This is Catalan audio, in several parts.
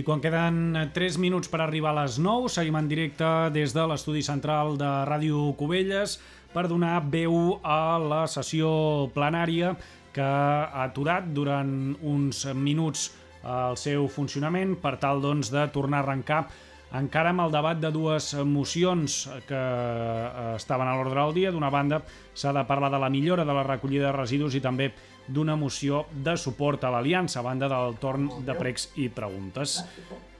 I quan queden 3 minuts per arribar a les 9, seguim en directe des de l'estudi central de Ràdio Cubelles per donar veu a la sessió plenària que ha aturat durant uns minuts el seu funcionament per tal doncs, de tornar a arrencar encara amb el debat de dues mocions que eh, estaven a l'ordre del dia. D'una banda, s'ha de parlar de la millora de la recollida de residus i també d'una moció de suport a l'Aliança, a banda del torn de pregs i preguntes.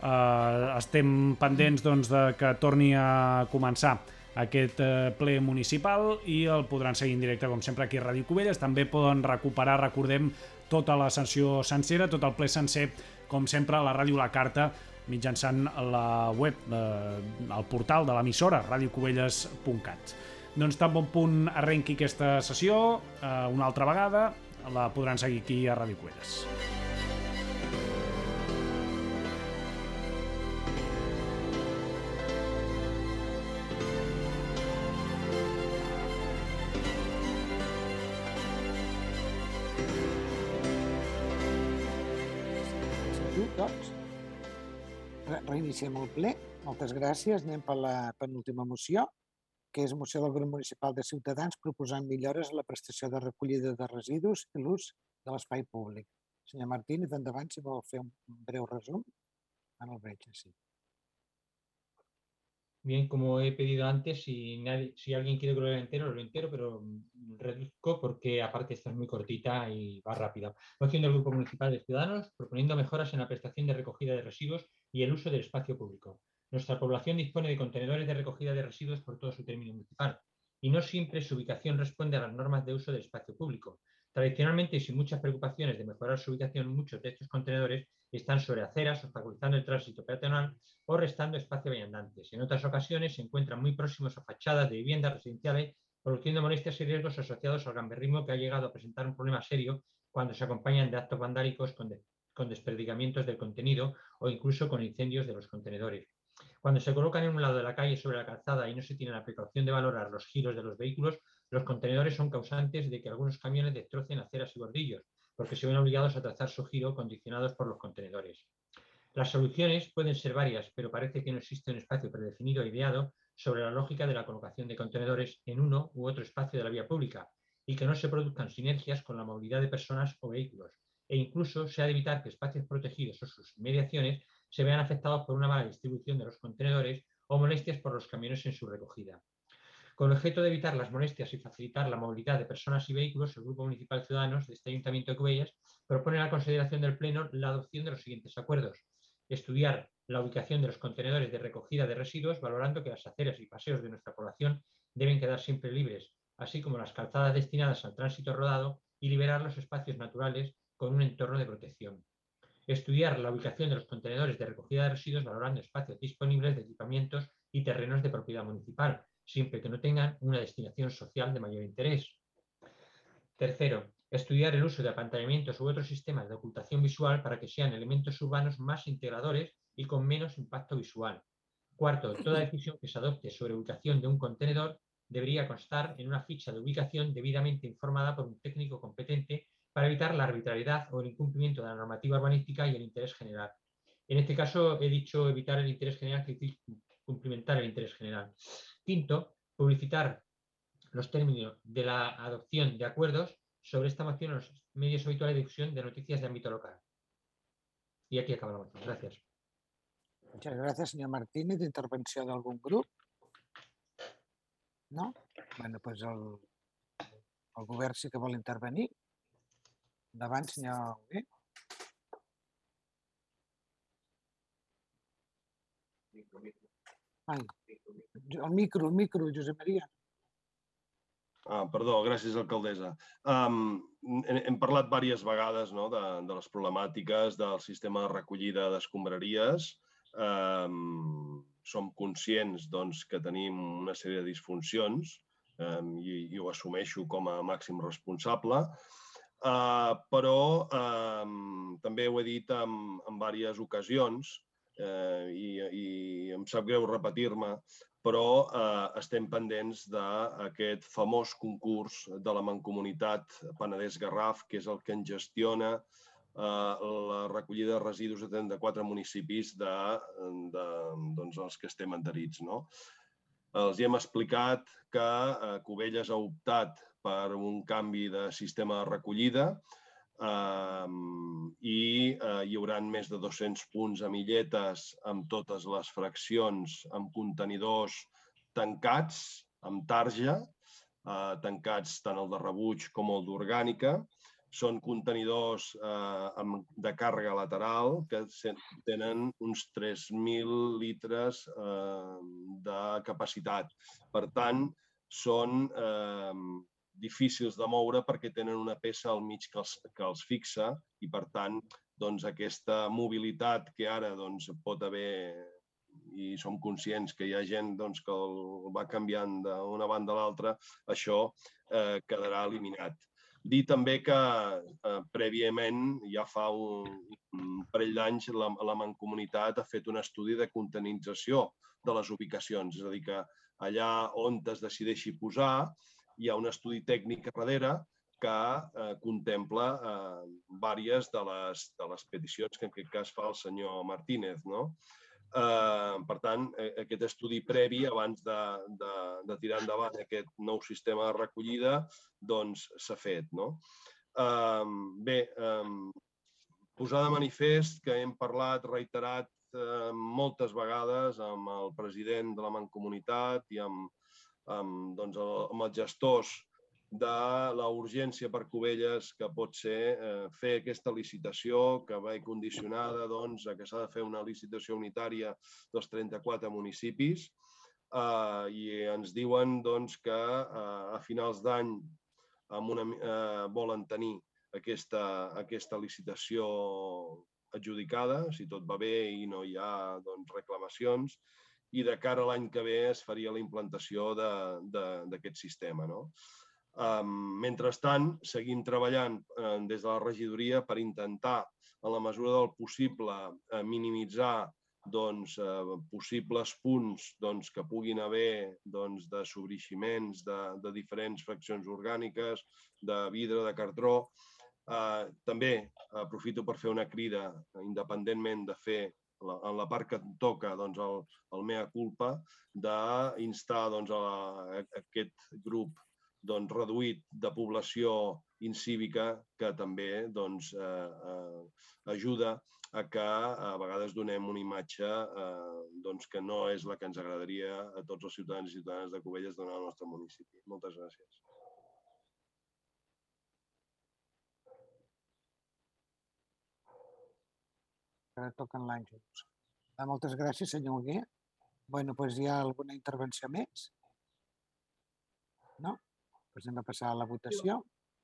Uh, estem pendents doncs, de que torni a començar aquest uh, ple municipal i el podran seguir en directe, com sempre, aquí a Ràdio Cubelles. També poden recuperar, recordem, tota la sessió sencera, tot el ple sencer, com sempre, a la ràdio La Carta, mitjançant la web, eh, el portal de l'emissora, radiocubelles.cat. Doncs tan bon punt arrenqui aquesta sessió, eh, una altra vegada, la podran seguir aquí a Ràdio Cubelles. Reiniciem el ple. Moltes gràcies. Anem per la penúltima moció, que és moció del grup municipal de Ciutadans proposant millores a la prestació de recollida de residus i l'ús de l'espai públic. Senyor Martínez, endavant, si vol fer un breu resum. Ara el veig. Bien, como he pedido antes, si, nadie, si alguien quiere que lo entero, lo entero, pero reduzco porque aparte esta es muy cortita y va rápida. Moción del Grupo Municipal de Ciudadanos proponiendo mejoras en la prestación de recogida de residuos y el uso del espacio público. Nuestra población dispone de contenedores de recogida de residuos por todo su término municipal y no siempre su ubicación responde a las normas de uso del espacio público. Tradicionalmente y sin muchas preocupaciones de mejorar su ubicación, muchos de estos contenedores están sobre aceras, obstaculizando el tránsito peatonal o restando espacio a viandantes. En otras ocasiones se encuentran muy próximos a fachadas de viviendas residenciales, produciendo molestias y riesgos asociados al gamberrismo que ha llegado a presentar un problema serio cuando se acompañan de actos vandálicos con, de, con desperdigamientos del contenido o incluso con incendios de los contenedores. Cuando se colocan en un lado de la calle sobre la calzada y no se tiene la precaución de valorar los giros de los vehículos, los contenedores son causantes de que algunos camiones destrocen aceras y bordillos, porque se ven obligados a trazar su giro condicionados por los contenedores. Las soluciones pueden ser varias, pero parece que no existe un espacio predefinido e ideado sobre la lógica de la colocación de contenedores en uno u otro espacio de la vía pública y que no se produzcan sinergias con la movilidad de personas o vehículos, e incluso se ha de evitar que espacios protegidos o sus mediaciones se vean afectados por una mala distribución de los contenedores o molestias por los camiones en su recogida. Con el objeto de evitar las molestias y facilitar la movilidad de personas y vehículos, el Grupo Municipal Ciudadanos de este Ayuntamiento de Cubellas propone a la consideración del Pleno la adopción de los siguientes acuerdos. Estudiar la ubicación de los contenedores de recogida de residuos, valorando que las aceras y paseos de nuestra población deben quedar siempre libres, así como las calzadas destinadas al tránsito rodado y liberar los espacios naturales con un entorno de protección. Estudiar la ubicación de los contenedores de recogida de residuos, valorando espacios disponibles de equipamientos y terrenos de propiedad municipal, siempre que no tengan una destinación social de mayor interés. Tercero, estudiar el uso de apantallamientos u otros sistemas de ocultación visual para que sean elementos urbanos más integradores y con menos impacto visual. Cuarto, toda decisión que se adopte sobre ubicación de un contenedor debería constar en una ficha de ubicación debidamente informada por un técnico competente para evitar la arbitrariedad o el incumplimiento de la normativa urbanística y el interés general. En este caso he dicho evitar el interés general que cumplimentar el interés general. Quinto, publicitar los términos de la adopción de acuerdos sobre esta moción en los medios habituales de difusión de noticias de ámbito local. Y aquí acaba la moción. Gracias. Muchas gracias, señor Martínez. Intervenció d'algun grup? No? Bueno, doncs el, el sí que vol intervenir. Endavant, senyor Hugué. Ai, el micro, el micro, Josep Maria. Ah, perdó, gràcies, alcaldessa. Um, hem, hem parlat diverses vegades no, de, de les problemàtiques del sistema de recollida d'escombraries. Um, som conscients doncs, que tenim una sèrie de disfuncions um, i, i ho assumeixo com a màxim responsable. Uh, però um, també ho he dit en, en diverses ocasions eh, i, i em sap greu repetir-me, però eh, estem pendents d'aquest famós concurs de la Mancomunitat Penedès-Garraf, que és el que en gestiona la recollida de residus de 34 municipis de, de doncs, els que estem adherits. No? Els hi hem explicat que eh, Cubelles ha optat per un canvi de sistema de recollida eh, i eh, hi haurà més de 200 punts a Milletes amb totes les fraccions amb contenidors tancats, amb tarja, eh, tancats tant el de rebuig com el d'orgànica, són contenidors eh, de càrrega lateral que tenen uns 3.000 litres eh, de capacitat. Per tant, són eh, difícils de moure perquè tenen una peça al mig que els, que els fixa i, per tant, doncs, aquesta mobilitat que ara doncs, pot haver i som conscients que hi ha gent doncs, que el va canviant d'una banda a l'altra, això eh, quedarà eliminat. Dir també que eh, prèviament, ja fa un, un parell d'anys, la, la Mancomunitat ha fet un estudi de contenització de les ubicacions, és a dir, que allà on es decideixi posar hi ha un estudi tècnic darrere que eh, contempla eh, vàries de les, de les peticions que en aquest cas fa el senyor Martínez. No? Eh, per tant, eh, aquest estudi previ, abans de, de, de tirar endavant aquest nou sistema de recollida, doncs s'ha fet. No? Eh, bé, eh, posar de manifest que hem parlat, reiterat eh, moltes vegades amb el president de la Mancomunitat i amb, amb, doncs, amb els gestors de la urgència per Cubelles que pot ser eh, fer aquesta licitació que va condicionada doncs, a que s'ha de fer una licitació unitària dels 34 municipis eh, i ens diuen doncs, que eh, a finals d'any eh, volen tenir aquesta, aquesta licitació adjudicada, si tot va bé i no hi ha doncs, reclamacions, i de cara a l'any que ve es faria la implantació d'aquest sistema. No? Um, mentrestant, seguim treballant eh, des de la regidoria per intentar, en la mesura del possible, eh, minimitzar doncs, eh, possibles punts doncs, que puguin haver doncs, de sobreiximents de, de diferents fraccions orgàniques, de vidre, de cartró. Eh, també aprofito per fer una crida, independentment de fer la, en la part que toca doncs, el, el mea culpa, d'instar doncs, a, la, a aquest grup doncs, reduït de població incívica que també doncs, eh, eh, ajuda a que a vegades donem una imatge eh, doncs, que no és la que ens agradaria a tots els ciutadans i ciutadanes de Cubelles donar al nostre municipi. Moltes gràcies. Ara toquen l'Àngels. Ah, moltes gràcies, senyor Hugué. Bueno, doncs hi ha alguna intervenció més? No? Pues anem a passar a la votació.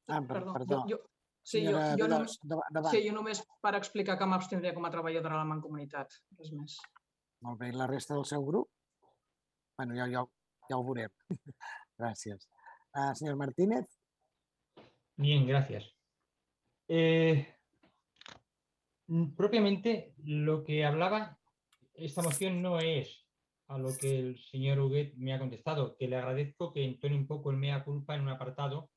Ah, perdó. perdó. Jo, jo, sí, jo, jo, només, sí, jo només per explicar que m'abstindria com a treballadora de la Mancomunitat, res més. Molt bé, i la resta del seu grup? bueno, ja, ja, ja ho veurem. gracias. Uh, señor Martínez. Bien, gracias. Eh, propiamente lo que hablaba, esta moción no es a lo que el señor Huguet me ha contestado, que le agradezco que entone un poco el mea culpa en un apartado,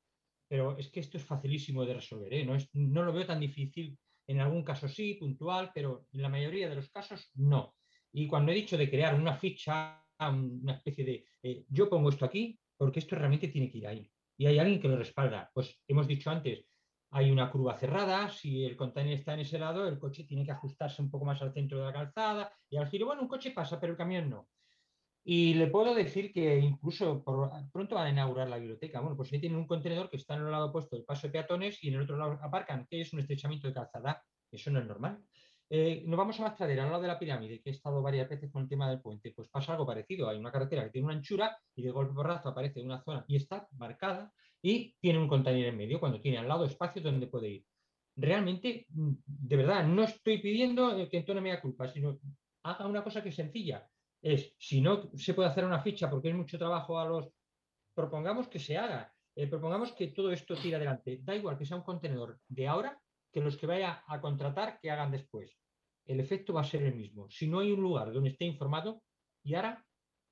pero es que esto es facilísimo de resolver, ¿eh? no, es, no lo veo tan difícil, en algún caso sí, puntual, pero en la mayoría de los casos no. Y cuando he dicho de crear una ficha, una especie de, eh, yo pongo esto aquí, porque esto realmente tiene que ir ahí. Y hay alguien que lo respalda. Pues hemos dicho antes, hay una curva cerrada, si el container está en ese lado, el coche tiene que ajustarse un poco más al centro de la calzada y al giro, bueno, un coche pasa, pero el camión no. Y le puedo decir que incluso pronto van a inaugurar la biblioteca. Bueno, pues ahí tienen un contenedor que está en el lado opuesto del paso de peatones y en el otro lado aparcan, que es un estrechamiento de calzada. Eso no es normal. Eh, nos vamos a Mastradera, al lado de la pirámide, que he estado varias veces con el tema del puente. Pues pasa algo parecido. Hay una carretera que tiene una anchura y de golpe porrazo aparece una zona y está marcada y tiene un contenedor en medio cuando tiene al lado espacio donde puede ir. Realmente, mm, de verdad, no estoy pidiendo que entone media culpa, sino haga una cosa que es sencilla es, si no se puede hacer una ficha porque es mucho trabajo a los, propongamos que se haga, eh, propongamos que todo esto tire adelante. Da igual que sea un contenedor de ahora que los que vaya a contratar que hagan después. El efecto va a ser el mismo. Si no hay un lugar donde esté informado, y ahora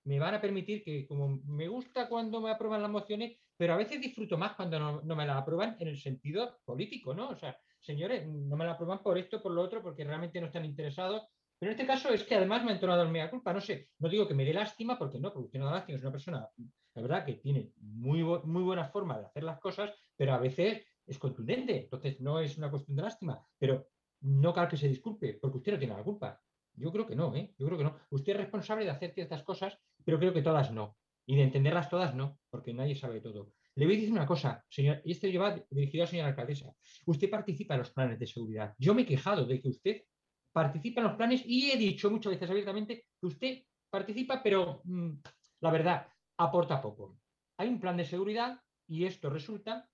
me van a permitir que, como me gusta cuando me aprueban las mociones, pero a veces disfruto más cuando no, no me las aprueban en el sentido político, ¿no? O sea, señores, no me la aprueban por esto, por lo otro, porque realmente no están interesados. Pero en este caso es que además me ha entonado el mea culpa, no sé, no digo que me dé lástima, porque no, porque usted no da lástima, es una persona, la verdad, que tiene muy, muy buena forma de hacer las cosas, pero a veces es contundente, entonces no es una cuestión de lástima, pero no cal que se disculpe, porque usted no tiene la culpa. Yo creo que no, ¿eh? Yo creo que no. Usted es responsable de hacer ciertas cosas, pero creo que todas no. Y de entenderlas todas no, porque nadie sabe todo. Le voy a decir una cosa, señor, y esto lleva dirigido a la señora alcaldesa. Usted participa en los planes de seguridad. Yo me he quejado de que usted participa en los planes y he dicho muchas veces abiertamente que usted participa, pero mm, la verdad, aporta poco. Hay un plan de seguridad y esto resulta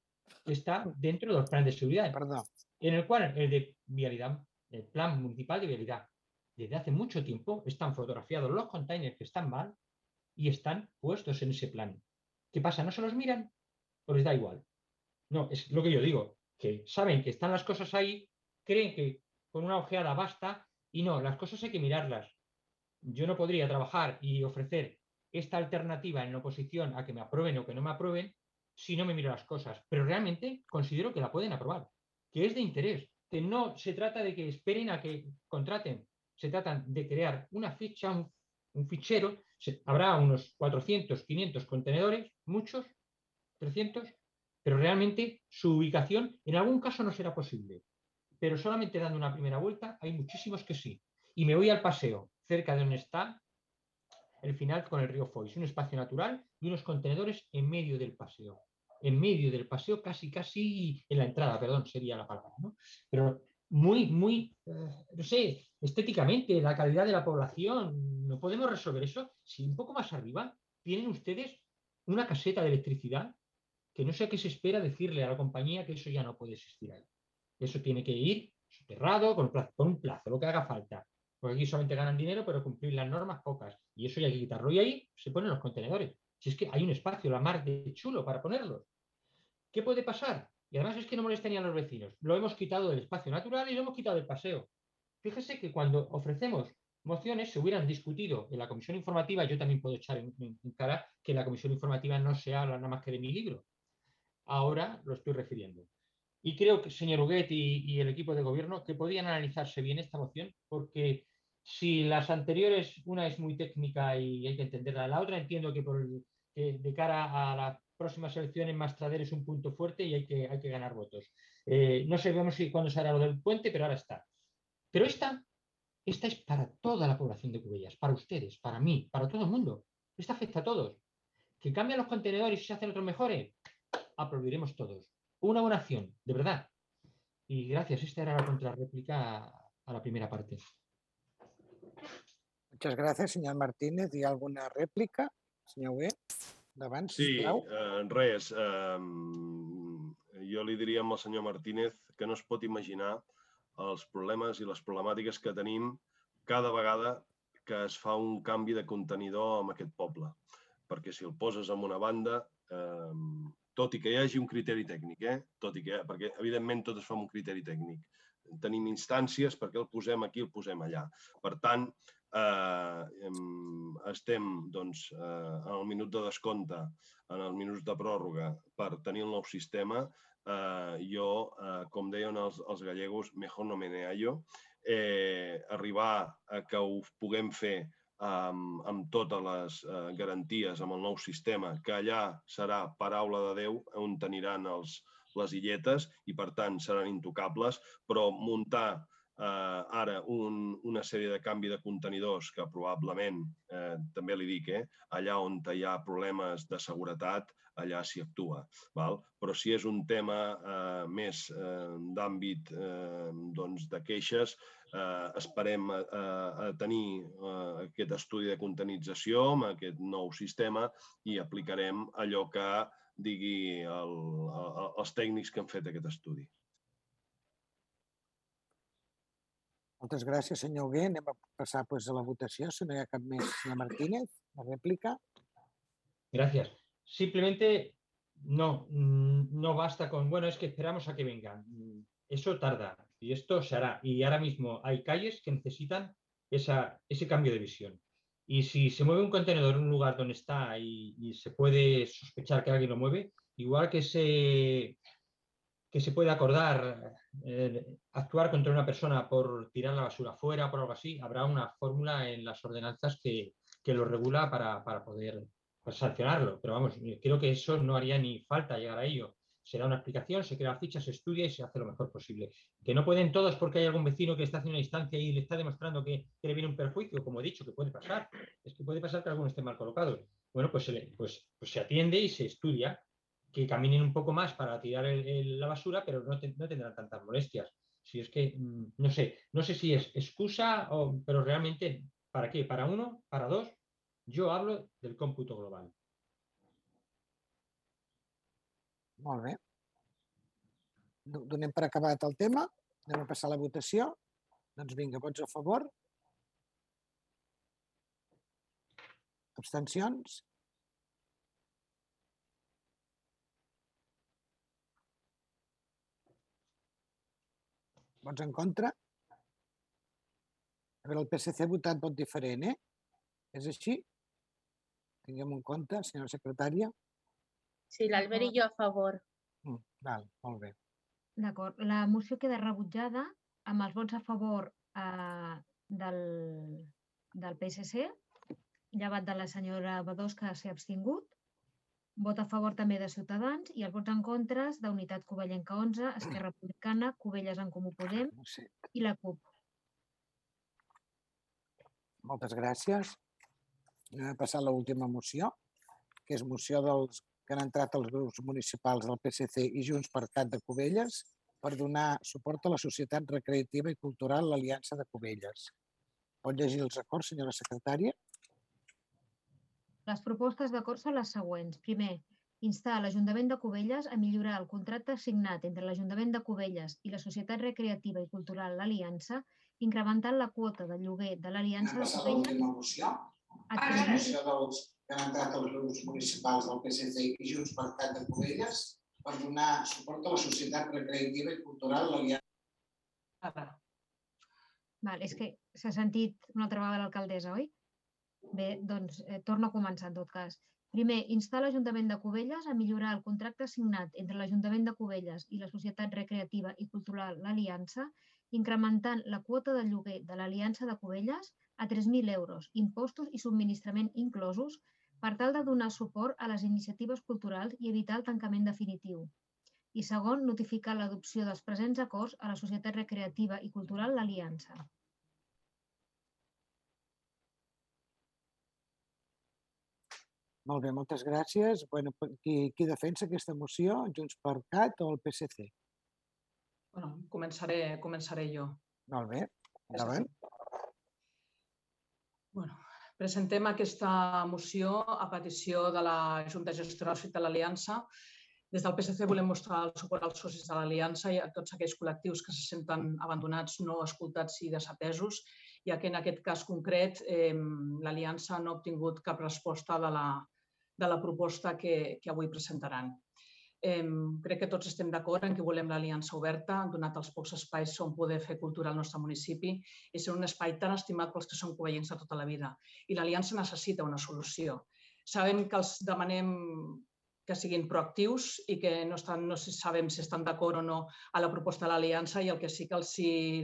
que está dentro de los planes de seguridad. Perdón. En el cual el de vialidad, el plan municipal de vialidad, desde hace mucho tiempo están fotografiados los containers que están mal y están puestos en ese plan. ¿Qué pasa? ¿No se los miran? ¿O les da igual? No, es lo que yo digo, que saben que están las cosas ahí, creen que con una ojeada basta y no, las cosas hay que mirarlas. Yo no podría trabajar y ofrecer esta alternativa en oposición a que me aprueben o que no me aprueben si no me miro las cosas, pero realmente considero que la pueden aprobar, que es de interés, que no se trata de que esperen a que contraten, se trata de crear una ficha, un, fichero, habrá unos 400, 500 contenedores, muchos, 300, pero realmente su ubicación en algún caso no será posible. Pero solamente dando una primera vuelta hay muchísimos que sí. Y me voy al paseo, cerca de donde está el final con el río Foix, un espacio natural y unos contenedores en medio del paseo. En medio del paseo, casi, casi en la entrada, perdón, sería la palabra. ¿no? Pero muy, muy, eh, no sé, estéticamente, la calidad de la población, ¿no podemos resolver eso? Si un poco más arriba tienen ustedes una caseta de electricidad que no sé qué se espera decirle a la compañía que eso ya no puede existir ahí. Eso tiene que ir soterrado con, con un plazo, lo que haga falta. Porque aquí solamente ganan dinero, pero cumplir las normas pocas. Y eso ya hay que quitarlo. Y ahí se ponen los contenedores. Si es que hay un espacio, la mar de chulo para ponerlos. ¿Qué puede pasar? Y además es que no molestarían a los vecinos. Lo hemos quitado del espacio natural y lo hemos quitado del paseo. Fíjese que cuando ofrecemos mociones se hubieran discutido en la comisión informativa, yo también puedo echar en, cara que la comisión informativa no se habla nada más que de mi libro. Ahora lo estoy refiriendo. Y creo que, señor Huguet y, el equipo de gobierno, que podían analizarse bien esta moción, porque si las anteriores, una es muy técnica y hay que entenderla, la otra entiendo que, por de cara a la próximas elecciones Mastrader es un punto fuerte y hay que, hay que ganar votos. Eh, no sabemos si cuándo se hará lo del puente, pero ahora está. Pero esta, esta es para toda la población de Cubellas, para ustedes, para mí, para todo el mundo. Esta afecta a todos. Que cambian los contenedores y se hacen otros mejores, aplaudiremos todos. Una buena acción, de verdad. Y gracias, esta era la contrarréplica a la primera parte. Muchas gracias, señor Martínez. ¿Y alguna réplica, señor Huguet? D'abans, Sí, eh, res. Eh, jo li diria al senyor Martínez que no es pot imaginar els problemes i les problemàtiques que tenim cada vegada que es fa un canvi de contenidor en aquest poble. Perquè si el poses en una banda, eh, tot i que hi hagi un criteri tècnic, eh? tot i que, perquè evidentment tot es fa amb un criteri tècnic. Tenim instàncies perquè el posem aquí, el posem allà. Per tant, eh, estem doncs, eh, en el minut de descompte, en els minuts de pròrroga per tenir el nou sistema, eh, jo, eh, com deien els, els gallegos, mejor no me neallo, eh, arribar a que ho puguem fer amb, amb totes les eh, garanties, amb el nou sistema, que allà serà paraula de Déu, on teniran els, les illetes i, per tant, seran intocables, però muntar eh, ara un, una sèrie de canvi de contenidors que probablement, eh, també li dic, eh, allà on hi ha problemes de seguretat, allà s'hi actua. Val? Però si és un tema eh, més eh, d'àmbit eh, doncs de queixes, eh, esperem a, a tenir eh, aquest estudi de contenització amb aquest nou sistema i aplicarem allò que digui el, el, els tècnics que han fet aquest estudi. Moltes gràcies, senyor Hugué. Anem a pues, a la votació, si no hi ha cap més. Martínez, la rèplica. Gracias. Simplemente no, mm, no basta con, bueno, es que esperamos a que vengan. Eso tarda y esto se hará. Y ahora mismo hay calles que necesitan esa, ese cambio de visión. Y si se mueve un contenedor en un lugar donde está y, y se puede sospechar que alguien lo mueve, igual que se que se puede acordar eh, actuar contra una persona por tirar la basura fuera, por algo así, habrá una fórmula en las ordenanzas que, lo regula para, poder pues, sancionarlo. Pero vamos, creo que eso no haría ni falta llegar a ello. Se da una explicación, se crea ficha, se estudia y se hace lo mejor posible. Que no pueden todos porque hay algún vecino que está haciendo una instancia y le está demostrando que, le viene un perjuicio, como he dicho, que puede pasar. Es que puede pasar que alguno esté mal colocado. Bueno, pues pues, pues se atiende y se estudia que caminen un poco más para tirar la basura, pero no, tendrán tantas molestias. Si es que, mm, no sé, no sé si es excusa, o, pero realmente, ¿para qué? ¿Para uno? ¿Para dos? Yo hablo del cómputo global. Molt bé. Donem per acabat el tema. Anem a passar la votació. Doncs vinga, vots a favor? Abstencions? Vots en contra? A veure, el PSC ha votat vot diferent, eh? És així? Tinguem en compte, senyora secretària. Sí, l'Albert i jo a favor. Mm, val, molt bé. D'acord. La moció queda rebutjada amb els vots a favor eh, del, del PSC, llevat de la senyora Badós, que s'ha abstingut, Vot a favor també de Ciutadans i els vots en contra d'Unitat Covellenca 11, Esquerra Republicana, Covelles en Comú Podem i la CUP. Moltes gràcies. Anem a passar a l'última moció, que és moció dels que han entrat els grups municipals del PSC i Junts per Cat de Covelles per donar suport a la societat recreativa i cultural l'Aliança de Covelles. Pot llegir els acords, senyora secretària? Les propostes d'acord són les següents. Primer, instar l'Ajuntament de Cubelles a millorar el contracte signat entre l'Ajuntament de Cubelles i la Societat Recreativa i Cultural L'Aliança, incrementant la quota de lloguer de l'Aliança de Cubelles... A la moció dels que han entrat els grups municipals del PSC i Junts per Cat de Cubelles per donar suport a la Societat Recreativa i Cultural L'Aliança. Val, és que s'ha sentit una altra vegada l'alcaldessa, oi? Bé, doncs eh, torno a començar en tot cas. Primer, instar l'Ajuntament de Cubelles a millorar el contracte signat entre l'Ajuntament de Cubelles i la Societat Recreativa i Cultural L'Aliança, incrementant la quota de lloguer de l'Aliança de Cubelles a 3.000 euros, impostos i subministrament inclosos, per tal de donar suport a les iniciatives culturals i evitar el tancament definitiu. I segon, notificar l'adopció dels presents acords a la Societat Recreativa i Cultural L'Aliança. Molt bé, moltes gràcies. Bueno, qui, qui defensa aquesta moció? Junts per Cat o el PSC? Bueno, començaré, començaré jo. Molt bé, endavant. Bueno, presentem aquesta moció a petició de la Junta Gestora de l'Aliança. Des del PSC volem mostrar el suport als socis de l'Aliança i a tots aquells col·lectius que se senten abandonats, no escoltats i desatesos, ja que en aquest cas concret eh, l'Aliança no ha obtingut cap resposta de la, de la proposta que, que avui presentaran. Eh, crec que tots estem d'acord en que volem l'aliança oberta, donat els pocs espais on poder fer cultura al nostre municipi i ser un espai tan estimat pels que són covellents de tota la vida. I l'aliança necessita una solució. Sabem que els demanem que siguin proactius i que no, estan, no sabem si estan d'acord o no a la proposta de l'aliança i el que sí que els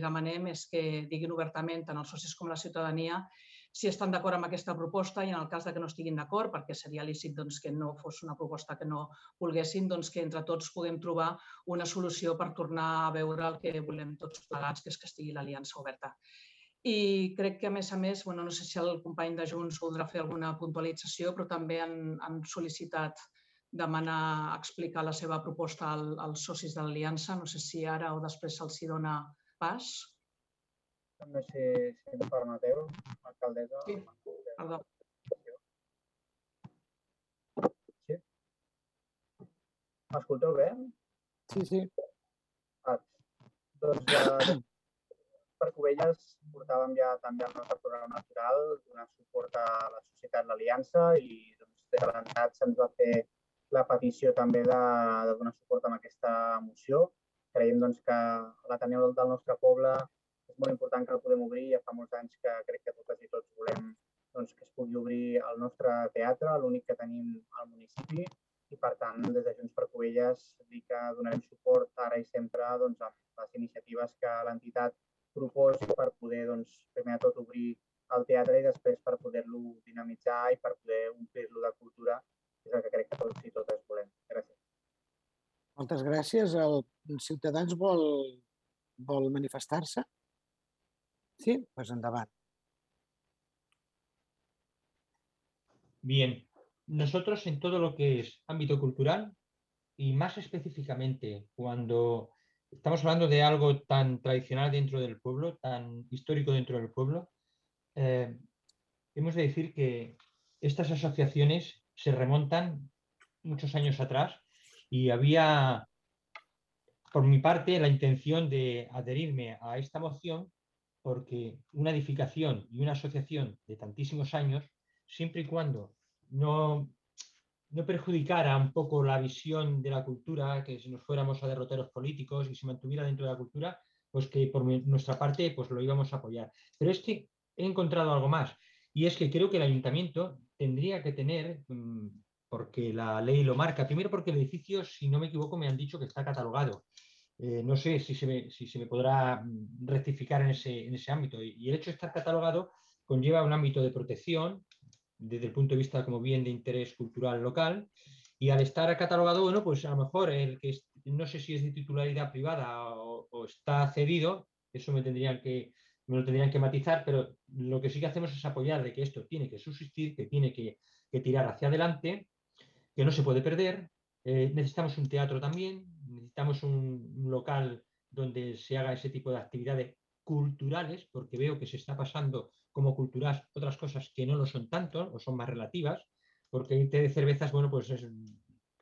demanem és que diguin obertament tant els socis com la ciutadania si estan d'acord amb aquesta proposta i en el cas de que no estiguin d'acord, perquè seria lícit doncs, que no fos una proposta que no volguessin, doncs, que entre tots puguem trobar una solució per tornar a veure el que volem tots plegats, que és que estigui l'aliança oberta. I crec que, a més a més, bueno, no sé si el company de Junts voldrà fer alguna puntualització, però també han, han sol·licitat demanar explicar la seva proposta al, als socis de l'Aliança. No sé si ara o després se'ls dona pas. També si, si em permeteu, alcaldessa. Sí, perdó. Sí? M'escolteu bé? Sí, sí. Ah, doncs eh, per Covelles portàvem ja també el nostre programa natural, donar suport a la societat l'Aliança i doncs, des de l'entrada se'ns va fer la petició també de, de donar suport a aquesta moció. Creiem doncs, que l'Ateneu del nostre poble és molt important que el podem obrir. Ja fa molts anys que crec que totes i tots volem doncs, que es pugui obrir el nostre teatre, l'únic que tenim al municipi. i per tant des de Junts per Covelles dir que donarem suport ara i sempre doncs, amb les iniciatives que l'entitat proposi per poder doncs, primer tot obrir el teatre i després per poder-lo dinamitzar i per poder omplir-lo de cultura, és el que crec que tots i totes volem. Gràcies. Moltes gràcies. El Ciutadans vol, vol manifestar-se? Sí? Pues endavant. Bien, nosotros en todo lo que es ámbito cultural y más específicamente cuando estamos hablando de algo tan tradicional dentro del pueblo, tan histórico dentro del pueblo, eh, hemos de decir que estas asociaciones se remontan muchos años atrás y había, por mi parte, la intención de adherirme a esta moción porque una edificación y una asociación de tantísimos años, siempre y cuando no, no perjudicara un poco la visión de la cultura, que si nos fuéramos a derroteros políticos y se mantuviera dentro de la cultura, pues que por nuestra parte pues lo íbamos a apoyar. Pero es que he encontrado algo más y es que creo que el ayuntamiento tendría que tener, mm, porque la ley lo marca, primero porque el edificio, si no me equivoco, me han dicho que está catalogado. Eh, no sé si se, me, si se me podrá mm, rectificar en ese, en ese ámbito. Y el hecho de estar catalogado conlleva un ámbito de protección, desde el punto de vista como bien de interés cultural local. Y al estar catalogado, bueno, pues a lo mejor el que no sé si es de titularidad privada o, está cedido, eso me tendrían que me lo tendrían que matizar, pero lo que sí que hacemos es apoyar de que esto tiene que subsistir, que tiene que, tirar hacia adelante, que no se puede perder. Eh, necesitamos un teatro también, necesitamos un, local donde se haga ese tipo de actividades culturales, porque veo que se está pasando como culturas otras cosas que no lo son tanto o son más relativas, porque té de cervezas, bueno, pues es,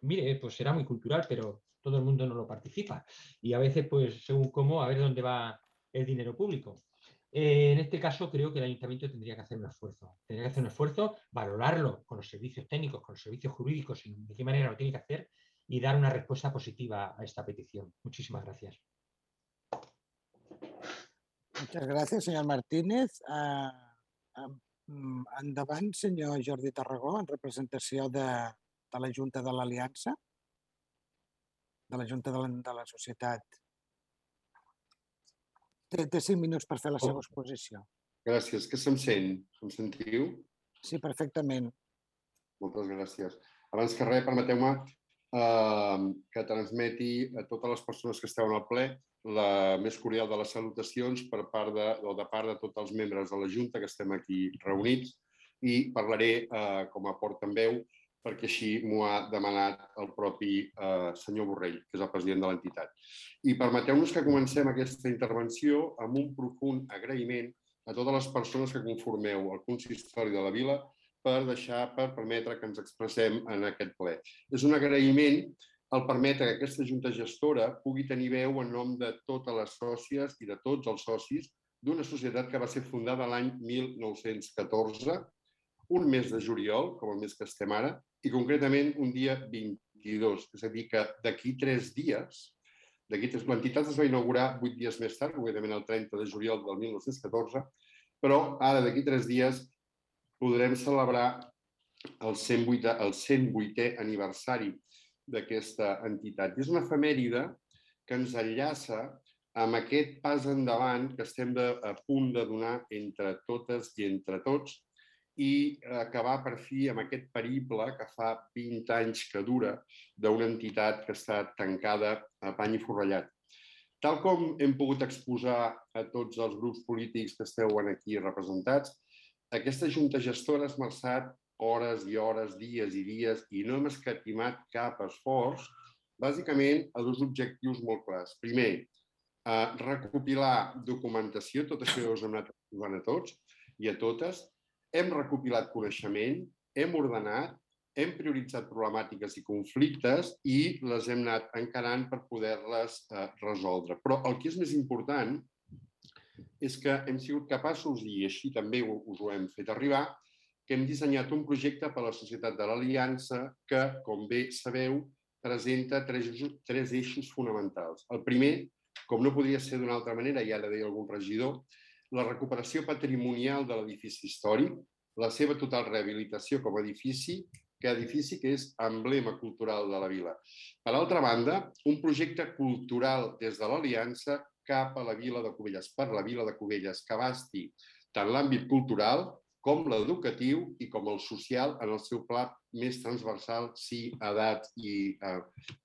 mire, pues será muy cultural, pero todo el mundo no lo participa. Y a veces, pues según cómo, a ver dónde va el dinero público. Eh, en este caso, creo que el ayuntamiento tendría que hacer un esfuerzo. Tendría que hacer un esfuerzo, valorarlo con los servicios técnicos, con los servicios jurídicos, y de qué manera lo tiene que hacer y dar una respuesta positiva a esta petición. Muchísimas gracias. Muchas gracias, señor Martínez. Uh, uh, endavant, senyor Jordi Tarragó, en representació de, de la Junta de l'Aliança, de la Junta de la, de la Societat. Té, té cinc minuts per fer la seva exposició. Gràcies. Que se'm sent? Em sentiu? Sí, perfectament. Moltes gràcies. Abans que res, permeteu-me que transmeti a totes les persones que esteu en el ple la més cordial de les salutacions per part de, o de part de tots els membres de la Junta que estem aquí reunits i parlaré eh, com a portaveu perquè així m'ho ha demanat el propi eh, senyor Borrell, que és el president de l'entitat. I permeteu-nos que comencem aquesta intervenció amb un profund agraïment a totes les persones que conformeu el consistori de la vila per deixar, per permetre que ens expressem en aquest ple. És un agraïment el permetre que aquesta junta gestora pugui tenir veu en nom de totes les sòcies i de tots els socis d'una societat que va ser fundada l'any 1914, un mes de juliol, com el mes que estem ara, i concretament un dia 22. És a dir, que d'aquí tres dies, d'aquí tres... l'entitat es va inaugurar vuit dies més tard, concretament el 30 de juliol del 1914, però ara d'aquí tres dies podrem celebrar el 108è, el 108è aniversari d'aquesta entitat. És una efemèride que ens enllaça amb aquest pas endavant que estem de, a punt de donar entre totes i entre tots i acabar per fi amb aquest periple que fa 20 anys que dura d'una entitat que està tancada a pany i forrellat. Tal com hem pogut exposar a tots els grups polítics que esteu aquí representats, aquesta junta gestora ha esmerçat hores i hores, dies i dies, i no hem escatimat cap esforç, bàsicament a dos objectius molt clars. Primer, eh, recopilar documentació, tot això us hem anat a tots i a totes. Hem recopilat coneixement, hem ordenat, hem prioritzat problemàtiques i conflictes i les hem anat encarant per poder-les eh, resoldre. Però el que és més important és que hem sigut capaços, i així també us ho hem fet arribar, que hem dissenyat un projecte per a la Societat de l'Aliança que, com bé sabeu, presenta tres, tres eixos fonamentals. El primer, com no podria ser d'una altra manera, i ara deia algun regidor, la recuperació patrimonial de l'edifici històric, la seva total rehabilitació com a edifici que edifici que és emblema cultural de la vila. Per altra banda, un projecte cultural des de l'Aliança cap a la vila de Cubelles, per la vila de Cubelles, que abasti tant l'àmbit cultural com l'educatiu i com el social en el seu pla més transversal si edat i a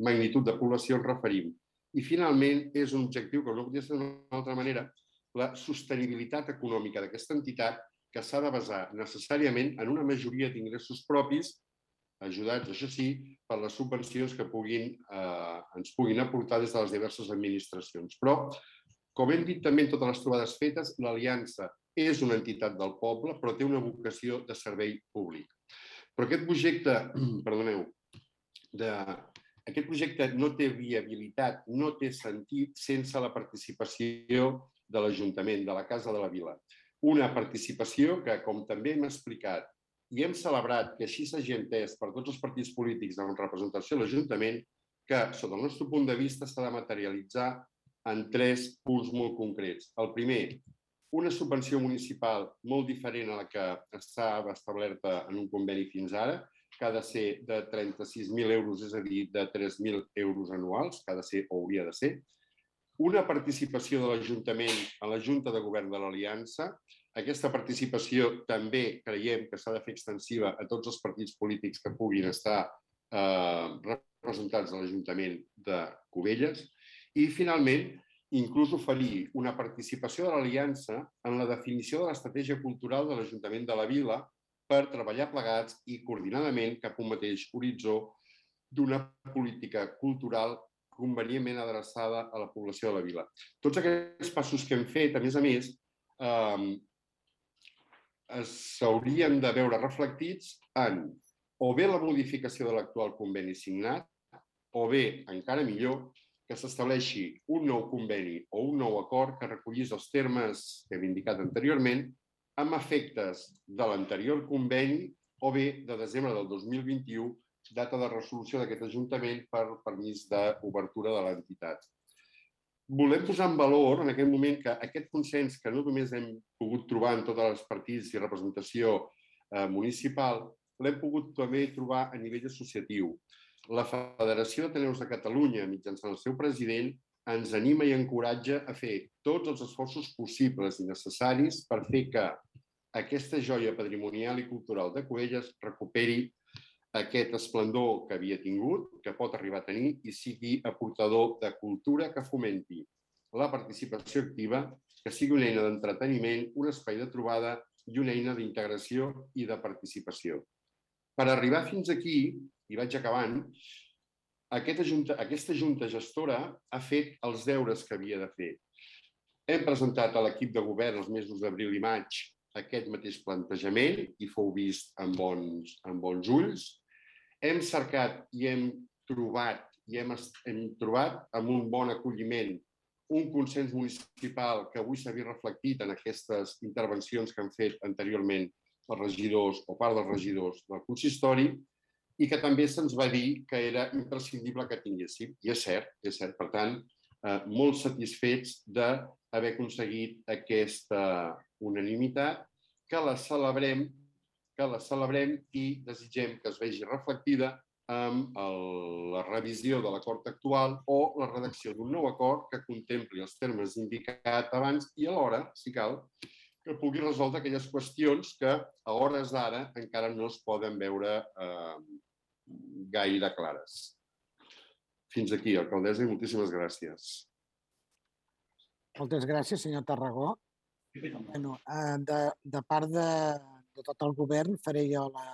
magnitud de població ens referim. I finalment és un objectiu que no podria ser d'una altra manera, la sostenibilitat econòmica d'aquesta entitat que s'ha de basar necessàriament en una majoria d'ingressos propis, ajudats, això sí, per les subvencions que puguin, eh, ens puguin aportar des de les diverses administracions. Però, com hem dit també en totes les trobades fetes, l'Aliança és una entitat del poble, però té una vocació de servei públic. Però aquest projecte, perdoneu, de, aquest projecte no té viabilitat, no té sentit sense la participació de l'Ajuntament, de la Casa de la Vila. Una participació que, com també hem explicat i hem celebrat que així s'hagi entès per tots els partits polítics amb representació a l'Ajuntament, que, sota el nostre punt de vista, s'ha de materialitzar en tres punts molt concrets. El primer, una subvenció municipal molt diferent a la que estava establerta en un conveni fins ara, que ha de ser de 36.000 euros, és a dir, de 3.000 euros anuals, que ha de ser o hauria de ser. Una participació de l'Ajuntament a la Junta de Govern de l'Aliança. Aquesta participació també creiem que s'ha de fer extensiva a tots els partits polítics que puguin estar eh, representats a l'Ajuntament de Cubelles. I, finalment, inclús oferir una participació de l'Aliança en la definició de l'estratègia cultural de l'Ajuntament de la Vila per treballar plegats i coordinadament cap a un mateix horitzó d'una política cultural convenientment adreçada a la població de la vila. Tots aquests passos que hem fet, a més a més, eh, s'haurien de veure reflectits en o bé la modificació de l'actual conveni signat, o bé, encara millor, que s'estableixi un nou conveni o un nou acord que recollís els termes que hem indicat anteriorment amb efectes de l'anterior conveni o bé de desembre del 2021, data de resolució d'aquest Ajuntament per permís d'obertura de l'entitat. Volem posar en valor en aquest moment que aquest consens que no només hem pogut trobar en tots els partits i representació eh, municipal, l'hem pogut també trobar a nivell associatiu la Federació d'Ateneus de Catalunya, mitjançant el seu president, ens anima i encoratja a fer tots els esforços possibles i necessaris per fer que aquesta joia patrimonial i cultural de Coelles recuperi aquest esplendor que havia tingut, que pot arribar a tenir, i sigui aportador de cultura que fomenti la participació activa, que sigui una eina d'entreteniment, un espai de trobada i una eina d'integració i de participació. Per arribar fins aquí, i vaig acabant, aquesta junta, aquesta junta gestora ha fet els deures que havia de fer. Hem presentat a l'equip de govern els mesos d'abril i maig aquest mateix plantejament i fou vist amb bons, amb bons ulls. Hem cercat i hem trobat i hem, hem trobat amb un bon acolliment un consens municipal que avui s'ha vist reflectit en aquestes intervencions que han fet anteriorment els regidors o part dels regidors del consistori i que també se'ns va dir que era imprescindible que tinguéssim. I és cert, és cert. Per tant, eh, molt satisfets d'haver aconseguit aquesta unanimitat, que la celebrem que la celebrem i desitgem que es vegi reflectida amb el, la revisió de l'acord actual o la redacció d'un nou acord que contempli els termes indicats abans i alhora, si cal, que pugui resoldre aquelles qüestions que a hores d'ara encara no es poden veure eh, gaire clares. Fins aquí, alcaldessa, i moltíssimes gràcies. Moltes gràcies, senyor Tarragó. Bueno, eh, de, de part de, de tot el govern faré jo la,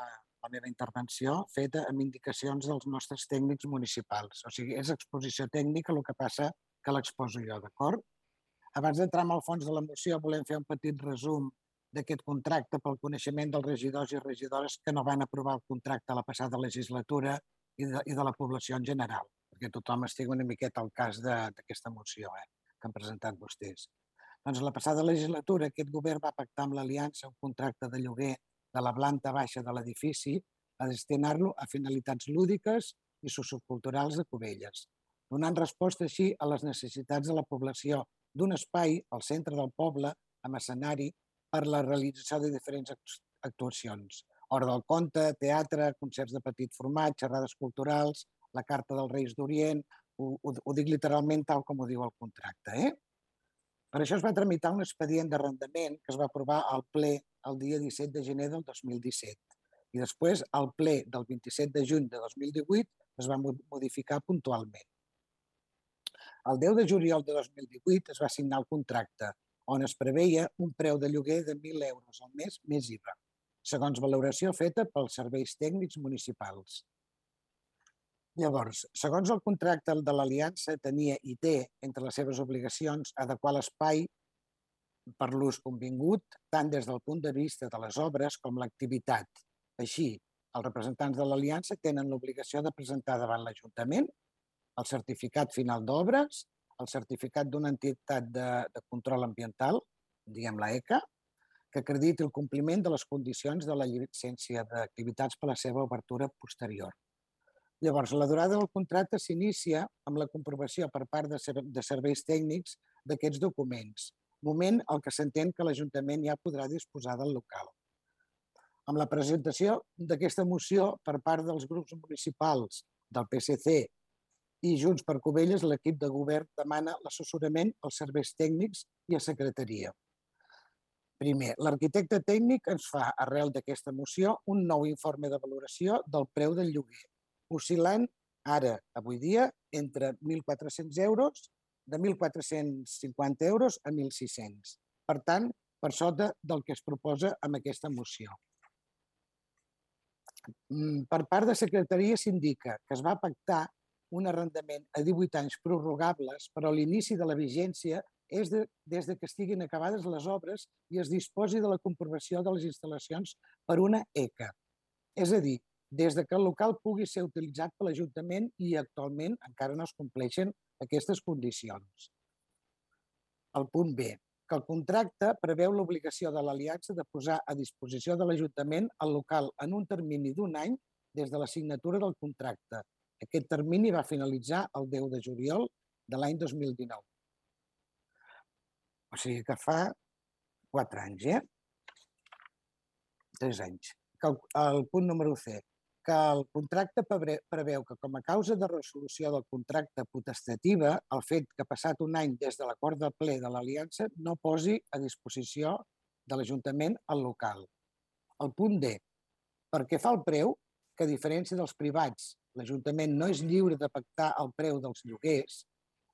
la meva intervenció feta amb indicacions dels nostres tècnics municipals. O sigui, és exposició tècnica, el que passa que l'exposo jo, d'acord? Abans d'entrar en el fons de la moció, volem fer un petit resum d'aquest contracte pel coneixement dels regidors i regidores que no van aprovar el contracte a la passada legislatura i de, i de la població en general, perquè tothom estigui una miqueta al cas d'aquesta moció eh, que han presentat vostès. Doncs la passada legislatura aquest govern va pactar amb l'Aliança un contracte de lloguer de la planta baixa de l'edifici a destinar-lo a finalitats lúdiques i socioculturals de Cubelles, donant resposta així a les necessitats de la població d'un espai al centre del poble amb escenari per la realització de diferents actuacions, Hora del conte, teatre, concerts de petit format, xerrades culturals, la Carta dels Reis d'Orient, ho, ho, ho dic literalment tal com ho diu el contracte. Eh? Per això es va tramitar un expedient d'arrendament que es va aprovar al ple el dia 17 de gener del 2017. I després, al ple del 27 de juny de 2018, es va modificar puntualment. El 10 de juliol de 2018 es va signar el contracte, on es preveia un preu de lloguer de 1.000 euros al mes més IVA, segons valoració feta pels serveis tècnics municipals. Llavors, segons el contracte de l'Aliança, tenia i té entre les seves obligacions adequar l'espai per l'ús convingut, tant des del punt de vista de les obres com l'activitat. Així, els representants de l'Aliança tenen l'obligació de presentar davant l'Ajuntament el certificat final d'obres, el certificat d'una entitat de, de control ambiental, diguem la ECA, que acrediti el compliment de les condicions de la llicència d'activitats per a la seva obertura posterior. Llavors, la durada del contracte s'inicia amb la comprovació per part de, de serveis tècnics d'aquests documents, moment al que s'entén que l'Ajuntament ja podrà disposar del local. Amb la presentació d'aquesta moció per part dels grups municipals del PSC i Junts per Covelles, l'equip de govern demana l'assessorament als serveis tècnics i a secretaria. Primer, l'arquitecte tècnic ens fa, arrel d'aquesta moció, un nou informe de valoració del preu del lloguer, oscil·lant ara, avui dia, entre 1.400 euros, de 1.450 euros a 1.600. Per tant, per sota del que es proposa amb aquesta moció. Mm, per part de secretaria s'indica que es va pactar un arrendament a 18 anys prorrogables, però l'inici de la vigència és de, des de que estiguin acabades les obres i es disposi de la comprovació de les instal·lacions per una ECA. És a dir, des de que el local pugui ser utilitzat per l'Ajuntament i actualment encara no es compleixen aquestes condicions. El punt B, que el contracte preveu l'obligació de l'Aliança de posar a disposició de l'Ajuntament el local en un termini d'un any des de la signatura del contracte, aquest termini va finalitzar el 10 de juliol de l'any 2019. O sigui que fa quatre anys, eh? Tres anys. El, el punt número C, que el contracte preveu que com a causa de resolució del contracte potestativa, el fet que passat un any des de l'acord de ple de l'Aliança no posi a disposició de l'Ajuntament al local. El punt D, perquè fa el preu, que a diferència dels privats l'Ajuntament no és lliure de pactar el preu dels lloguers,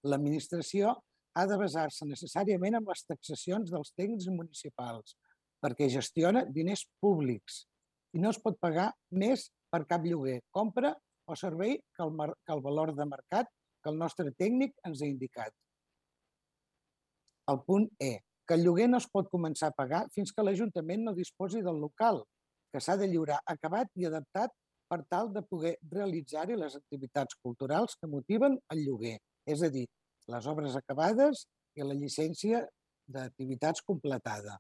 l'administració ha de basar-se necessàriament en les taxacions dels tècnics municipals, perquè gestiona diners públics i no es pot pagar més per cap lloguer, compra o servei que el, que el valor de mercat que el nostre tècnic ens ha indicat. El punt E, que el lloguer no es pot començar a pagar fins que l'Ajuntament no disposi del local, que s'ha de lliurar acabat i adaptat per tal de poder realitzar-hi les activitats culturals que motiven el lloguer, és a dir, les obres acabades i la llicència d'activitats completada.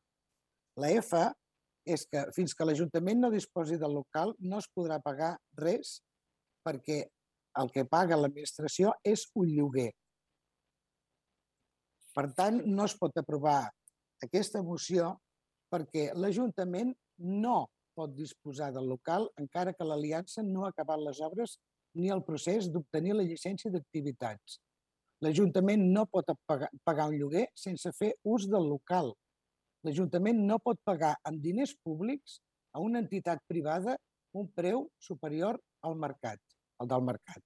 La F és que fins que l'Ajuntament no disposi del local no es podrà pagar res perquè el que paga l'administració és un lloguer. Per tant, no es pot aprovar aquesta moció perquè l'Ajuntament no pot disposar del local encara que l'Aliança no ha acabat les obres ni el procés d'obtenir la llicència d'activitats. L'Ajuntament no pot pagar, un lloguer sense fer ús del local. L'Ajuntament no pot pagar amb diners públics a una entitat privada un preu superior al mercat, al del mercat.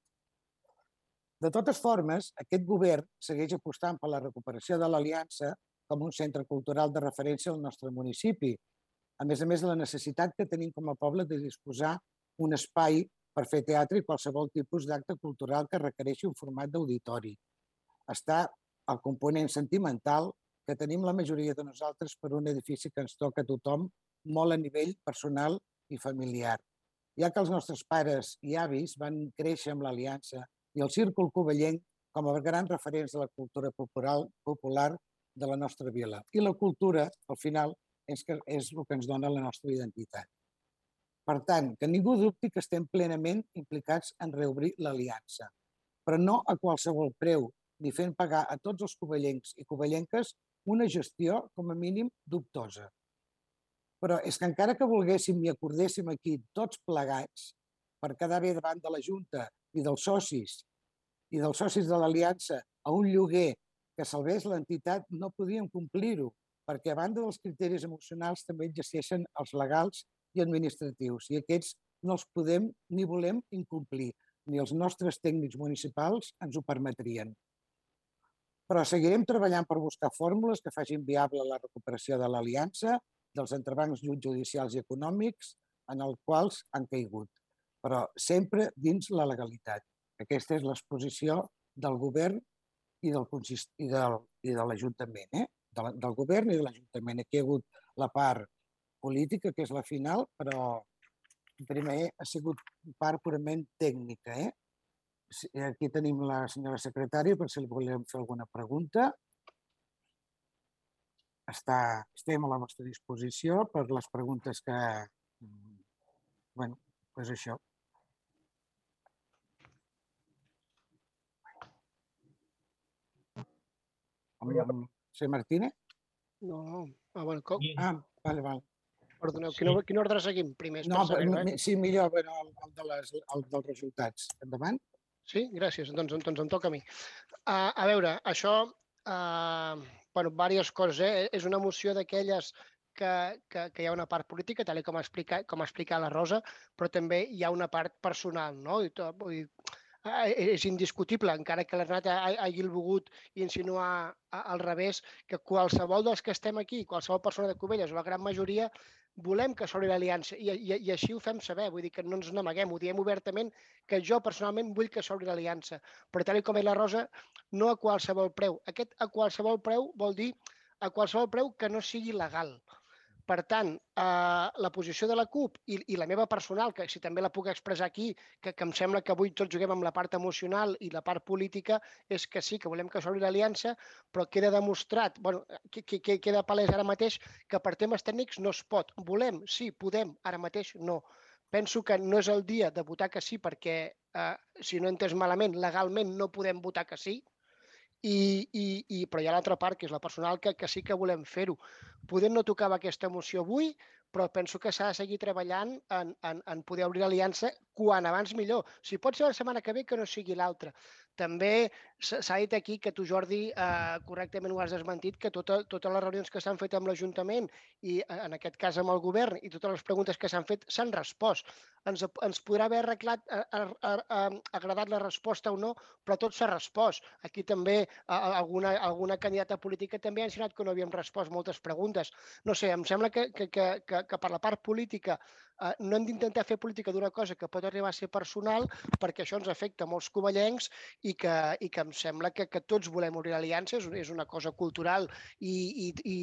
De totes formes, aquest govern segueix apostant per la recuperació de l'Aliança com un centre cultural de referència al nostre municipi, a més a més la necessitat que tenim com a poble de disposar un espai per fer teatre i qualsevol tipus d'acte cultural que requereixi un format d'auditori. Està el component sentimental que tenim la majoria de nosaltres per un edifici que ens toca a tothom molt a nivell personal i familiar. Ja que els nostres pares i avis van créixer amb l'Aliança i el Círcul Covellenc com a grans referents de la cultura popular, popular de la nostra vila. I la cultura, al final, és, que és el que ens dona la nostra identitat. Per tant, que ningú dubti que estem plenament implicats en reobrir l'aliança, però no a qualsevol preu, ni fent pagar a tots els covellencs i covellenques una gestió com a mínim dubtosa. Però és que encara que volguéssim i acordéssim aquí tots plegats per quedar bé davant de la Junta i dels socis i dels socis de l'Aliança a un lloguer que salvés l'entitat, no podíem complir-ho, perquè a banda dels criteris emocionals també existeixen els legals i administratius, i aquests no els podem ni volem incomplir, ni els nostres tècnics municipals ens ho permetrien. Però seguirem treballant per buscar fórmules que facin viable la recuperació de l'aliança dels entrebancs judicials i econòmics en els quals han caigut, però sempre dins la legalitat. Aquesta és l'exposició del govern i, del, i, del, i de l'Ajuntament, eh? De la, del govern i de l'Ajuntament. Aquí hi ha hagut la part política, que és la final, però primer ha sigut part purament tècnica. Eh? Aquí tenim la senyora secretària per si li volem fer alguna pregunta està, estem a la vostra disposició per les preguntes que... bueno, doncs això. Amb, sí, Martínez? No, ah, bueno, com... Ah, vale, vale. Perdoneu, quin, sí. quin ordre seguim? Primer, no, saber, eh? sí, millor, bueno, el, el, de les, el dels resultats. Endavant. Sí, gràcies. Doncs, doncs em toca a mi. Uh, a veure, això uh, bueno, diverses coses. Eh? És una moció d'aquelles que, que, que hi ha una part política, tal com ha explicat, com ha explicat la Rosa, però també hi ha una part personal, no? I tot, vull dir, és indiscutible, encara que l'Ernat hagi volgut insinuar al revés, que qualsevol dels que estem aquí, qualsevol persona de Cubelles, o la gran majoria, volem que s'obri l'aliança i, i, i així ho fem saber, vull dir que no ens n'amaguem, ho diem obertament que jo personalment vull que s'obri l'aliança, però tal com és la Rosa, no a qualsevol preu. Aquest a qualsevol preu vol dir a qualsevol preu que no sigui legal. Per tant, eh, la posició de la CUP i, i la meva personal, que si també la puc expressar aquí, que, que em sembla que avui tots juguem amb la part emocional i la part política, és que sí, que volem que s'obri l'aliança, però queda demostrat, bueno, que, que, queda palès ara mateix que per temes tècnics no es pot. Volem, sí, podem, ara mateix no. Penso que no és el dia de votar que sí perquè, eh, si no he entès malament, legalment no podem votar que sí, i, i, i, però hi ha l'altra part, que és la personal, que, que sí que volem fer-ho. Podem no tocava aquesta moció avui, però penso que s'ha de seguir treballant en, en, en poder obrir l'aliança quan abans millor. Si pot ser la setmana que ve, que no sigui l'altra. També s'ha dit aquí que tu, Jordi, eh, correctament ho has desmentit, que tota, totes les reunions que s'han fet amb l'Ajuntament i eh, en aquest cas amb el govern i totes les preguntes que s'han fet s'han respost. Ens, ens podrà haver arreglat, a, a, a, agradat la resposta o no, però tot s'ha respost. Aquí també a, alguna, alguna candidata política també ha ensenyat que no havíem respost moltes preguntes. No sé, em sembla que, que, que, que, que per la part política eh, no hem d'intentar fer política d'una cosa que pot arribar a ser personal perquè això ens afecta molts covellencs i que, i que em sembla que, que tots volem obrir aliances, és una cosa cultural i, i, i,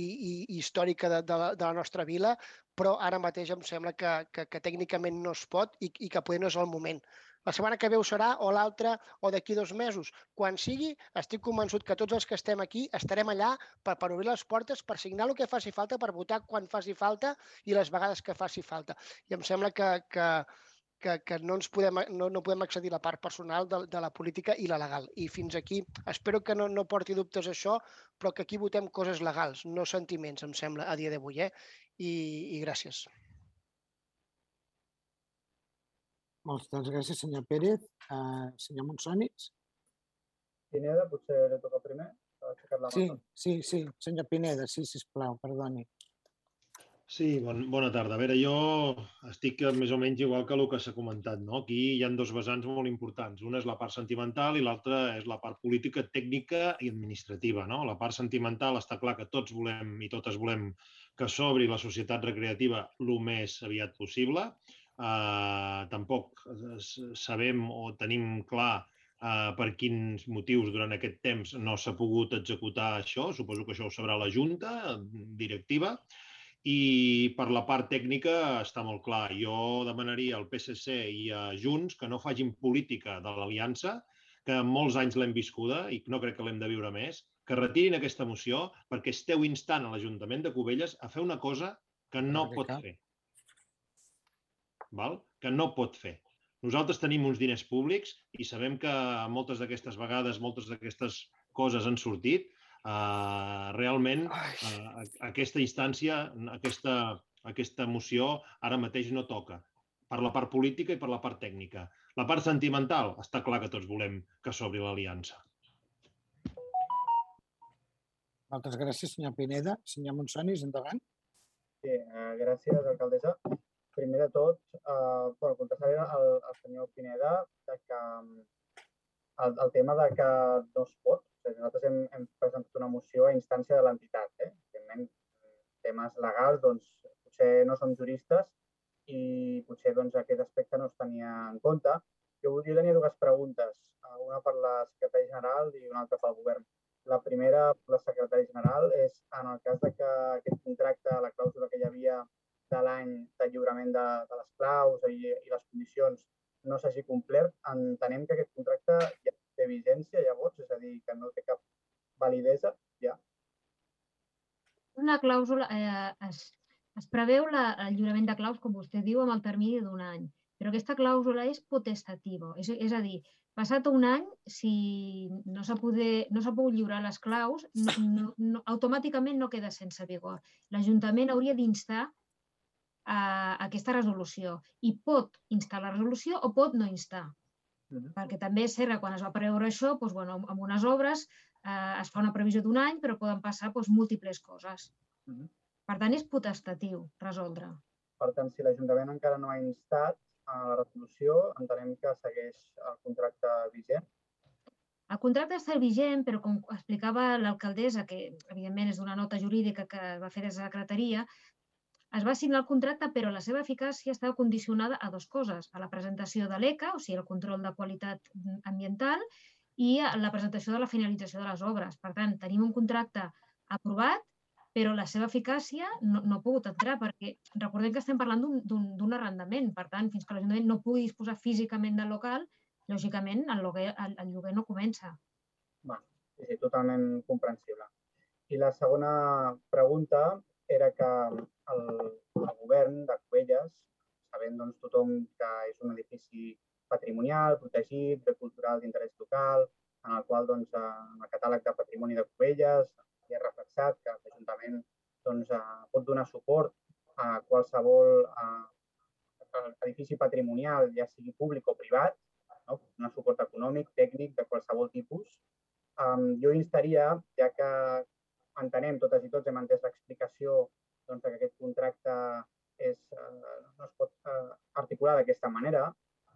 i històrica de, de, la, de la nostra vila, però ara mateix em sembla que, que, que tècnicament no es pot i, i que poder no és el moment. La setmana que ve ho serà, o l'altra, o d'aquí dos mesos. Quan sigui, estic convençut que tots els que estem aquí estarem allà per, per obrir les portes, per signar el que faci falta, per votar quan faci falta i les vegades que faci falta. I em sembla que, que, que, que no, ens podem, no, no podem accedir a la part personal de, de la política i la legal. I fins aquí, espero que no, no porti dubtes això, però que aquí votem coses legals, no sentiments, em sembla, a dia d'avui. Eh? I, I gràcies. Moltes gràcies, senyor Pérez. Uh, senyor Monsònits? Pineda, potser li toca primer. La sí, sí, sí, senyor Pineda, sí, sisplau, perdoni. Sí, bon, bona tarda. A veure, jo estic més o menys igual que el que s'ha comentat. No? Aquí hi han dos vessants molt importants. Una és la part sentimental i l'altra és la part política, tècnica i administrativa. No? La part sentimental està clar que tots volem i totes volem que s'obri la societat recreativa el més aviat possible eh, tampoc sabem o tenim clar eh, per quins motius durant aquest temps no s'ha pogut executar això. Suposo que això ho sabrà la Junta directiva. I per la part tècnica està molt clar. Jo demanaria al PSC i a Junts que no facin política de l'aliança, que molts anys l'hem viscuda i no crec que l'hem de viure més, que retirin aquesta moció perquè esteu instant a l'Ajuntament de Cubelles a fer una cosa que no pot fer val? que no pot fer. Nosaltres tenim uns diners públics i sabem que moltes d'aquestes vegades, moltes d'aquestes coses han sortit. Uh, realment, uh, aquesta instància, aquesta, Aquesta moció ara mateix no toca per la part política i per la part tècnica. La part sentimental, està clar que tots volem que s'obri l'aliança. Moltes gràcies, senyor Pineda. Senyor Monsonis, endavant. Sí, eh, gràcies, alcaldessa. Primer de tot, eh, bueno, contestaré al, al senyor Pineda de que el, el tema de que no es pot, nosaltres hem, hem presentat una moció a instància de l'entitat. Eh? Evidentment, temes legals, doncs, potser no som juristes i potser doncs, aquest aspecte no es tenia en compte. Jo, jo tenia dues preguntes, una per la secretària general i una altra pel govern. La primera, la secretària general, és en el cas de que aquest contracte, la clàusula que hi havia de l'any de lliurament de, de les claus i, i les condicions no s'hagi complert, entenem que aquest contracte ja té vigència llavors, és a dir, que no té cap validesa ja. Una clàusula, eh, es, es preveu la, el lliurament de claus, com vostè diu, amb el termini d'un any, però aquesta clàusula és potestativa, és, és a dir, Passat un any, si no s'ha no pogut lliurar les claus, no, no, no, automàticament no queda sense vigor. L'Ajuntament hauria d'instar a aquesta resolució i pot instar la resolució o pot no instar. Perquè també és cert que quan es va preveure això, doncs, bueno, amb unes obres eh, es fa una previsió d'un any, però poden passar doncs, múltiples coses. -huh. Per tant, és potestatiu resoldre. Per tant, si l'Ajuntament encara no ha instat, a la resolució entenem que segueix el contracte vigent. El contracte està vigent, però com explicava l'alcaldessa, que evidentment és d'una nota jurídica que va fer des de la secretaria, es va signar el contracte, però la seva eficàcia estava condicionada a dues coses, a la presentació de l'ECA, o sigui, el control de qualitat ambiental, i a la presentació de la finalització de les obres. Per tant, tenim un contracte aprovat, però la seva eficàcia no, no ha pogut entrar perquè recordem que estem parlant d'un arrendament. Per tant, fins que l'Ajuntament no pugui disposar físicament del local, lògicament el lloguer, el, el lloguer no comença. Va, sí, totalment comprensible. I la segona pregunta era que el, el govern de Covelles, sabent doncs, tothom que és un edifici patrimonial, protegit, bé cultural d'interès local, en el qual doncs, en el catàleg de patrimoni de Covelles i ha reflexat que l'Ajuntament doncs, eh, pot donar suport a qualsevol eh, edifici patrimonial, ja sigui públic o privat, no? donar suport econòmic, tècnic, de qualsevol tipus. Um, jo instaria, ja que entenem totes i tots, hem entès l'explicació doncs, que aquest contracte és, uh, no es pot uh, articular d'aquesta manera,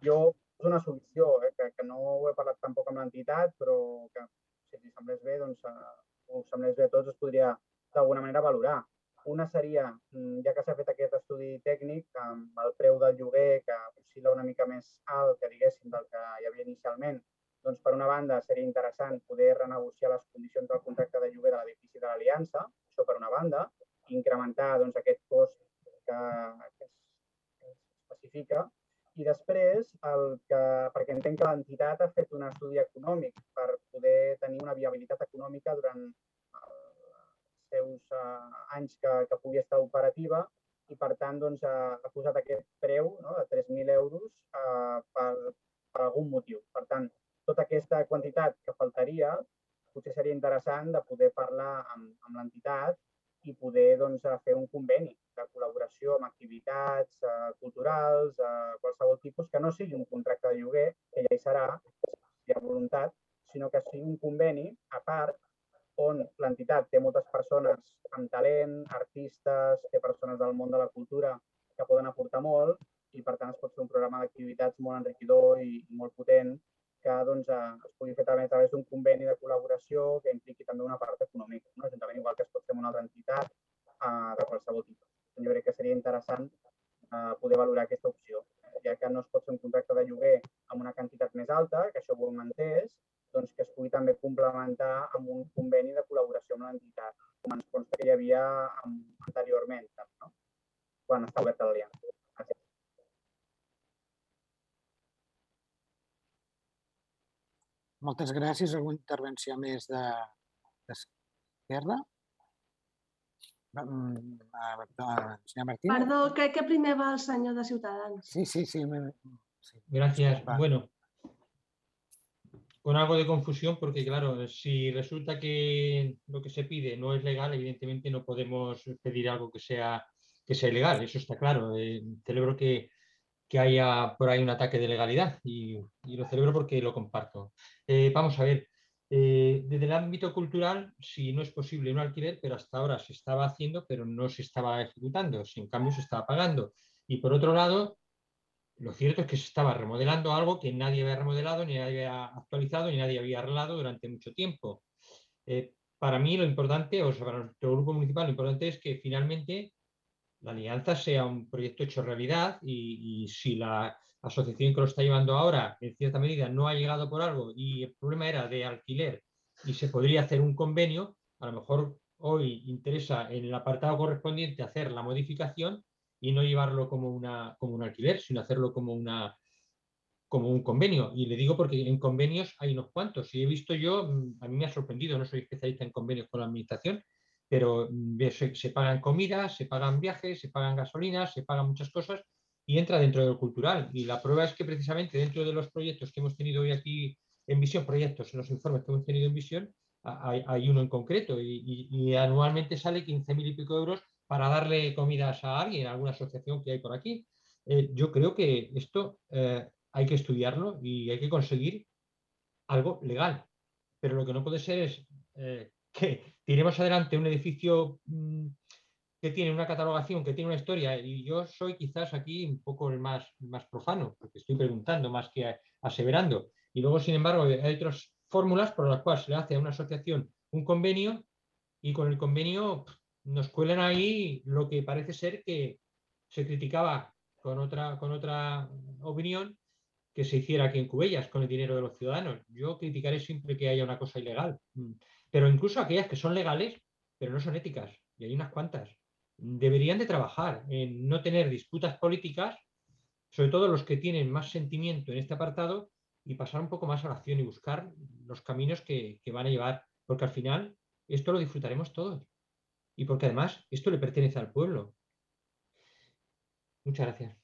jo és una solució eh, que, que no ho he parlat tampoc amb l'entitat, però que si li semblés bé, doncs, uh, us semblés bé a tots, es podria d'alguna manera valorar. Una seria, mm, ja que s'ha fet aquest estudi tècnic, amb el preu del lloguer, que oscil·la una mica més alt que diguéssim del que hi havia inicialment, doncs per una banda seria interessant poder renegociar les condicions del contracte de lloguer de l'edifici de l'Aliança, això per una banda, incrementar doncs, aquest cost que, que, es, que es especifica, i després, el que, perquè entenc que l'entitat ha fet un estudi econòmic per poder tenir una viabilitat econòmica durant els seus uh, anys que, que pugui estar operativa i, per tant, doncs, ha, ha posat aquest preu no, de 3.000 euros uh, per, per algun motiu. Per tant, tota aquesta quantitat que faltaria potser seria interessant de poder parlar amb, amb l'entitat i poder doncs, fer un conveni de col·laboració amb activitats eh, culturals, eh, qualsevol tipus, que no sigui un contracte de lloguer, que ja hi serà, si hi ha voluntat, sinó que sigui un conveni a part on l'entitat té moltes persones amb talent, artistes, té persones del món de la cultura que poden aportar molt i per tant es pot fer un programa d'activitats molt enriquidor i molt potent que doncs, eh, es pugui fer també a través d'un conveni de col·laboració que impliqui també una part econòmica. No? L'Ajuntament, igual que es pot fer amb una altra entitat, eh, de qualsevol tipus. Jo crec que seria interessant eh, poder valorar aquesta opció, ja que no es pot fer un contracte de lloguer amb una quantitat més alta, que això ho hem entès, doncs que es pugui també complementar amb un conveni de col·laboració amb l'entitat, com ens consta que hi havia anteriorment, no? quan està oberta l'aliança. Moltes gràcies. Alguna intervenció més d'Esquerra? De, de, senyor Martínez. Perdó, crec que primer va el senyor de Ciutadans. Sí, sí, sí. sí. Gracias. Bueno, con algo de confusión porque, claro, si resulta que lo que se pide no es legal, evidentemente no podemos pedir algo que sea que sea ilegal, eso está claro. Eh, celebro que, que, haya por ahí un ataque de legalidad y, lo celebro porque lo comparto. Eh, vamos a ver, eh, desde el ámbito cultural, si no es posible un alquiler, pero hasta ahora se estaba haciendo, pero no se estaba ejecutando, en cambio se estaba pagando. Y por otro lado, lo cierto es que se estaba remodelando algo que nadie había remodelado, ni nadie había actualizado, ni nadie había arreglado durante mucho tiempo. Eh, para mí lo importante, o sea, para nuestro grupo municipal, lo importante es que finalmente la alianza sea un proyecto hecho realidad y, si la asociación que lo está llevando ahora, en cierta medida, no ha llegado por algo y el problema era de alquiler y se podría hacer un convenio, a lo mejor hoy interesa en el apartado correspondiente hacer la modificación y no llevarlo como, una, como un alquiler, sino hacerlo como, una, como un convenio. Y le digo porque en convenios hay unos cuantos. Y he visto yo, mm, a mí me ha sorprendido, no soy especialista en convenios con la administración, pero mm, se, pagan comidas, se pagan viajes, se pagan gasolinas, se pagan muchas cosas y entra dentro de lo cultural. Y la prueba es que precisamente dentro de los proyectos que hemos tenido hoy aquí en visión, proyectos, en los informes que hemos tenido en visión, hay, uno en concreto y, y anualmente sale 15.000 y pico euros para darle comidas a alguien, a alguna asociación que hay por aquí. Eh, yo creo que esto eh, hay que estudiarlo y hay que conseguir algo legal. Pero lo que no puede ser es eh, que tiremos adelante un edificio mm, que tiene una catalogación, que tiene una historia, y yo soy quizás aquí un poco el más, más profano, porque estoy preguntando más que aseverando. Y luego, sin embargo, hay otras fórmulas por las cuales se le hace a una asociación un convenio y con el convenio nos cuelan ahí lo que parece ser que se criticaba con otra, con otra opinión que se hiciera aquí en Cubellas con el dinero de los ciudadanos. Yo criticaré siempre que haya una cosa ilegal. Pero incluso aquellas que son legales, pero no son éticas, y hay unas cuantas, deberían de trabajar en no tener disputas políticas, sobre todo los que tienen más sentimiento en este apartado, y pasar un poco más a la acción y buscar los caminos que, que van a llevar, porque al final esto lo disfrutaremos todos y porque además esto le pertenece al pueblo. Muchas gracias.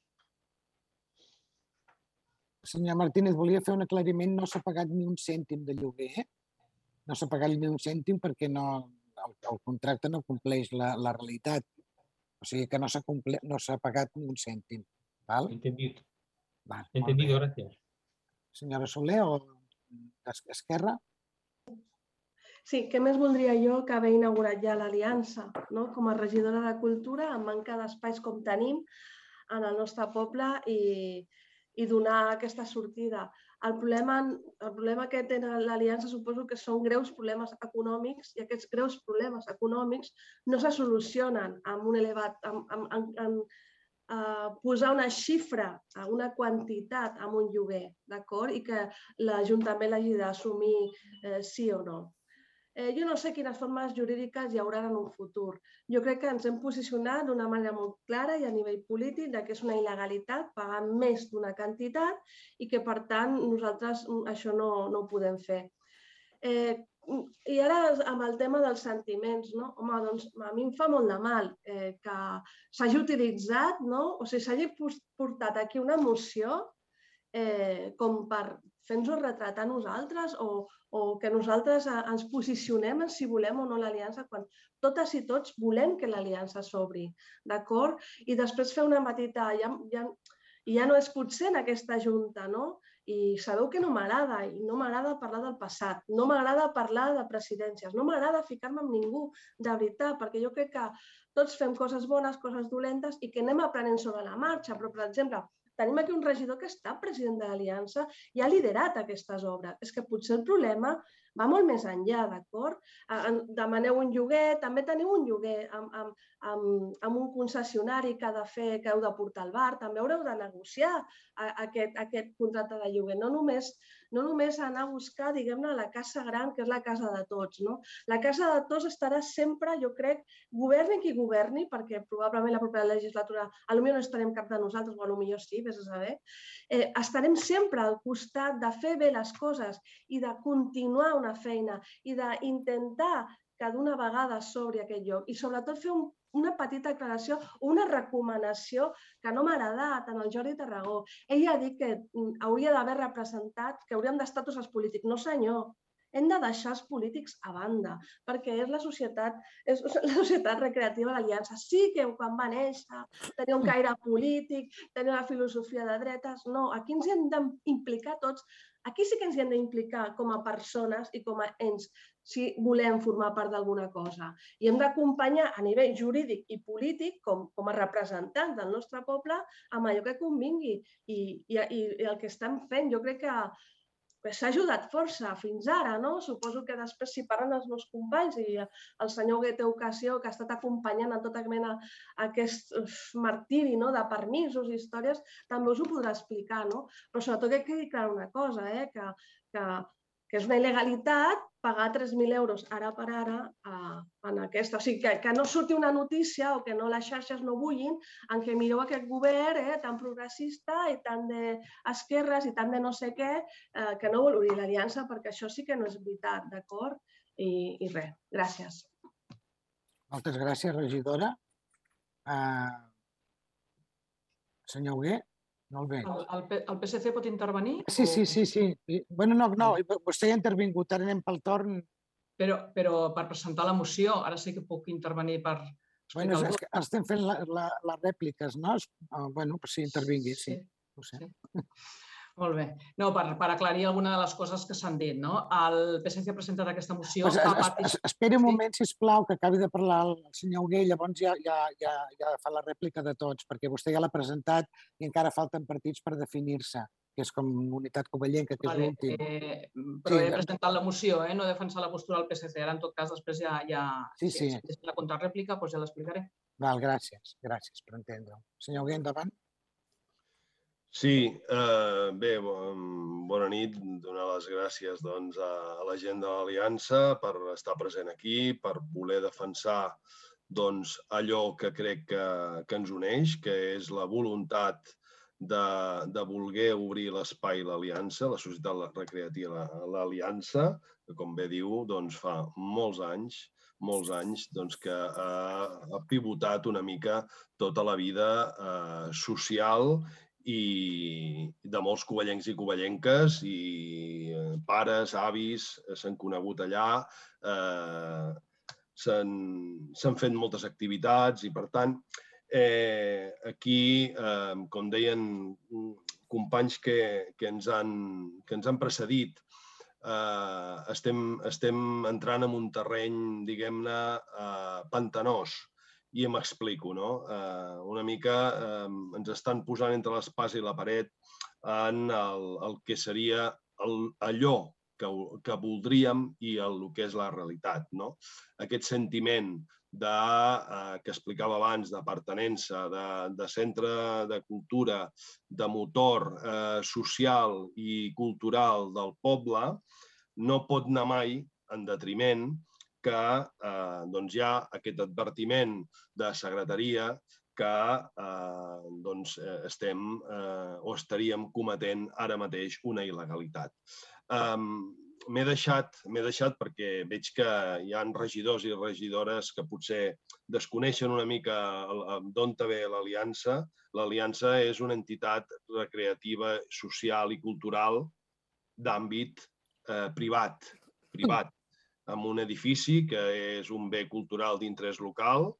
Senyor Martínez, volia fer un aclariment. No s'ha pagat ni un cèntim de lloguer. Eh? No s'ha pagat ni un cèntim perquè no, el, el contracte no compleix la, la realitat. O sigui que no s'ha no pagat ni un cèntim. Val? Entendido. Va, Entendido, gràcies. Senyora Soler o Esquerra? Sí, què més voldria jo que haver inaugurat ja l'Aliança no? com a regidora de Cultura, amb manca d'espais com tenim en el nostre poble i, i donar aquesta sortida. El problema, el problema que té l'Aliança suposo que són greus problemes econòmics i aquests greus problemes econòmics no se solucionen amb un elevat, amb, amb, amb, amb Uh, posar una xifra, una quantitat amb un lloguer, d'acord? I que l'Ajuntament l'hagi d'assumir eh, sí o no. Eh, jo no sé quines formes jurídiques hi haurà en un futur. Jo crec que ens hem posicionat d'una manera molt clara i a nivell polític de que és una il·legalitat pagar més d'una quantitat i que, per tant, nosaltres això no, no ho podem fer. Eh, I ara amb el tema dels sentiments, no? Home, doncs a mi em fa molt de mal eh, que s'hagi utilitzat, no? o sigui, s'hagi portat aquí una moció eh, com per fer-nos retratar nosaltres o, o que nosaltres eh, ens posicionem en si volem o no l'aliança quan totes i tots volem que l'aliança s'obri, d'acord? I després fer una petita... Ja, ja, ja no és potser en aquesta junta, no? I sabeu que no m'agrada, i no m'agrada parlar del passat, no m'agrada parlar de presidències, no m'agrada ficar-me amb ningú, de veritat, perquè jo crec que tots fem coses bones, coses dolentes i que anem aprenent sobre la marxa. Però, per exemple, tenim aquí un regidor que està president de l'Aliança i ha liderat aquestes obres. És que potser el problema va molt més enllà, d'acord? Demaneu un lloguer, també teniu un lloguer amb, amb, amb, amb un concessionari que ha de fer, que heu de portar al bar, també haureu de negociar aquest, aquest contracte de lloguer. No només, no només anar a buscar, diguem-ne, la casa gran, que és la casa de tots. No? La casa de tots estarà sempre, jo crec, governi qui governi, perquè probablement la propera legislatura potser no estarem cap de nosaltres, o potser sí, vés a saber, eh, estarem sempre al costat de fer bé les coses i de continuar una feina i d'intentar que d'una vegada s'obri aquest lloc i sobretot fer un, una petita aclaració, una recomanació que no m'ha agradat en el Jordi Tarragó. Ell ha dit que mm, hauria d'haver representat, que hauríem d'estar tots els polítics. No senyor, hem de deixar els polítics a banda, perquè és la societat, és la societat recreativa de l'Aliança. Sí que quan va néixer tenia un caire polític, tenia una filosofia de dretes, no, aquí ens hem d'implicar tots Aquí sí que ens hi hem d'implicar com a persones i com a ens si volem formar part d'alguna cosa. I hem d'acompanyar a nivell jurídic i polític, com, com a representants del nostre poble, amb allò que convingui. I, i, i el que estem fent, jo crec que s'ha ajudat força fins ara, no? Suposo que després si parlen els meus companys i el senyor Guete Ocasió, que ha estat acompanyant en tota mena aquest martiri no? de permisos i històries, també us ho podrà explicar, no? Però sobretot que quedi clar una cosa, eh? que, que que és una il·legalitat pagar 3.000 euros ara per ara a, en aquesta. O sigui, que, que no surti una notícia o que no les xarxes no bullin en què mireu aquest govern eh, tan progressista i tan d'esquerres i tan de no sé què, eh, que no vol obrir l'aliança perquè això sí que no és veritat, d'acord? I, I res, gràcies. Moltes gràcies, regidora. Uh, senyor Molt bé. El, el, el PSC pot intervenir? Sí, sí, sí, sí. Bueno, no, no, vostè ja ha intervingut, ara anem pel torn. Però, però per presentar la moció, ara sí que puc intervenir per... Bueno, és que estem fent la, la, les rèpliques, no? Ah, bueno, pues sí, intervingui, sí. sí. Ho sé. Sí. Molt bé. No, per, per aclarir alguna de les coses que s'han dit. No? El PSC ha presentat aquesta moció... Pues, es, es, esperi un moment, si plau, que acabi de parlar el senyor Hugué, llavors ja, ja, ja, ja fa la rèplica de tots, perquè vostè ja l'ha presentat i encara falten partits per definir-se que és com unitat covellenca, que és vale, l'últim. Eh, però sí, he presentat la moció, eh? no defensar la postura del PSC. Ara, en tot cas, després ja... ja sí, sí. Si, si la contrarèplica, doncs ja l'explicaré. Val, gràcies. Gràcies per entendre-ho. Senyor Hugué, endavant. Sí, eh, bé, bona nit. Donar les gràcies doncs, a la gent de l'Aliança per estar present aquí, per voler defensar doncs, allò que crec que, que ens uneix, que és la voluntat de, de voler obrir l'espai l'Aliança, la societat recreativa l'Aliança, que com bé diu, doncs, fa molts anys molts anys doncs, que ha, ha pivotat una mica tota la vida eh, social i de molts covellencs i covellenques i eh, pares, avis eh, s'han conegut allà, eh, s'han fet moltes activitats i, per tant, eh, aquí, eh, com deien companys que, que, ens, han, que ens han precedit, eh, estem, estem entrant en un terreny, diguem-ne, eh, pantanós, i m'explico, no? Eh, una mica eh, ens estan posant entre l'espàs i la paret en el, el que seria el, allò que, que voldríem i el, el que és la realitat. No? Aquest sentiment de, eh, que explicava abans d'apartenença, de, de centre de cultura, de motor eh, social i cultural del poble, no pot anar mai en detriment que eh, doncs hi ha aquest advertiment de secretaria que eh, doncs, eh, estem eh, o estaríem cometent ara mateix una il·legalitat. Um, m'he deixat, deixat perquè veig que hi han regidors i regidores que potser desconeixen una mica d'on ve l'Aliança. L'Aliança és una entitat recreativa, social i cultural d'àmbit eh, privat, privat amb un edifici que és un bé cultural d'interès local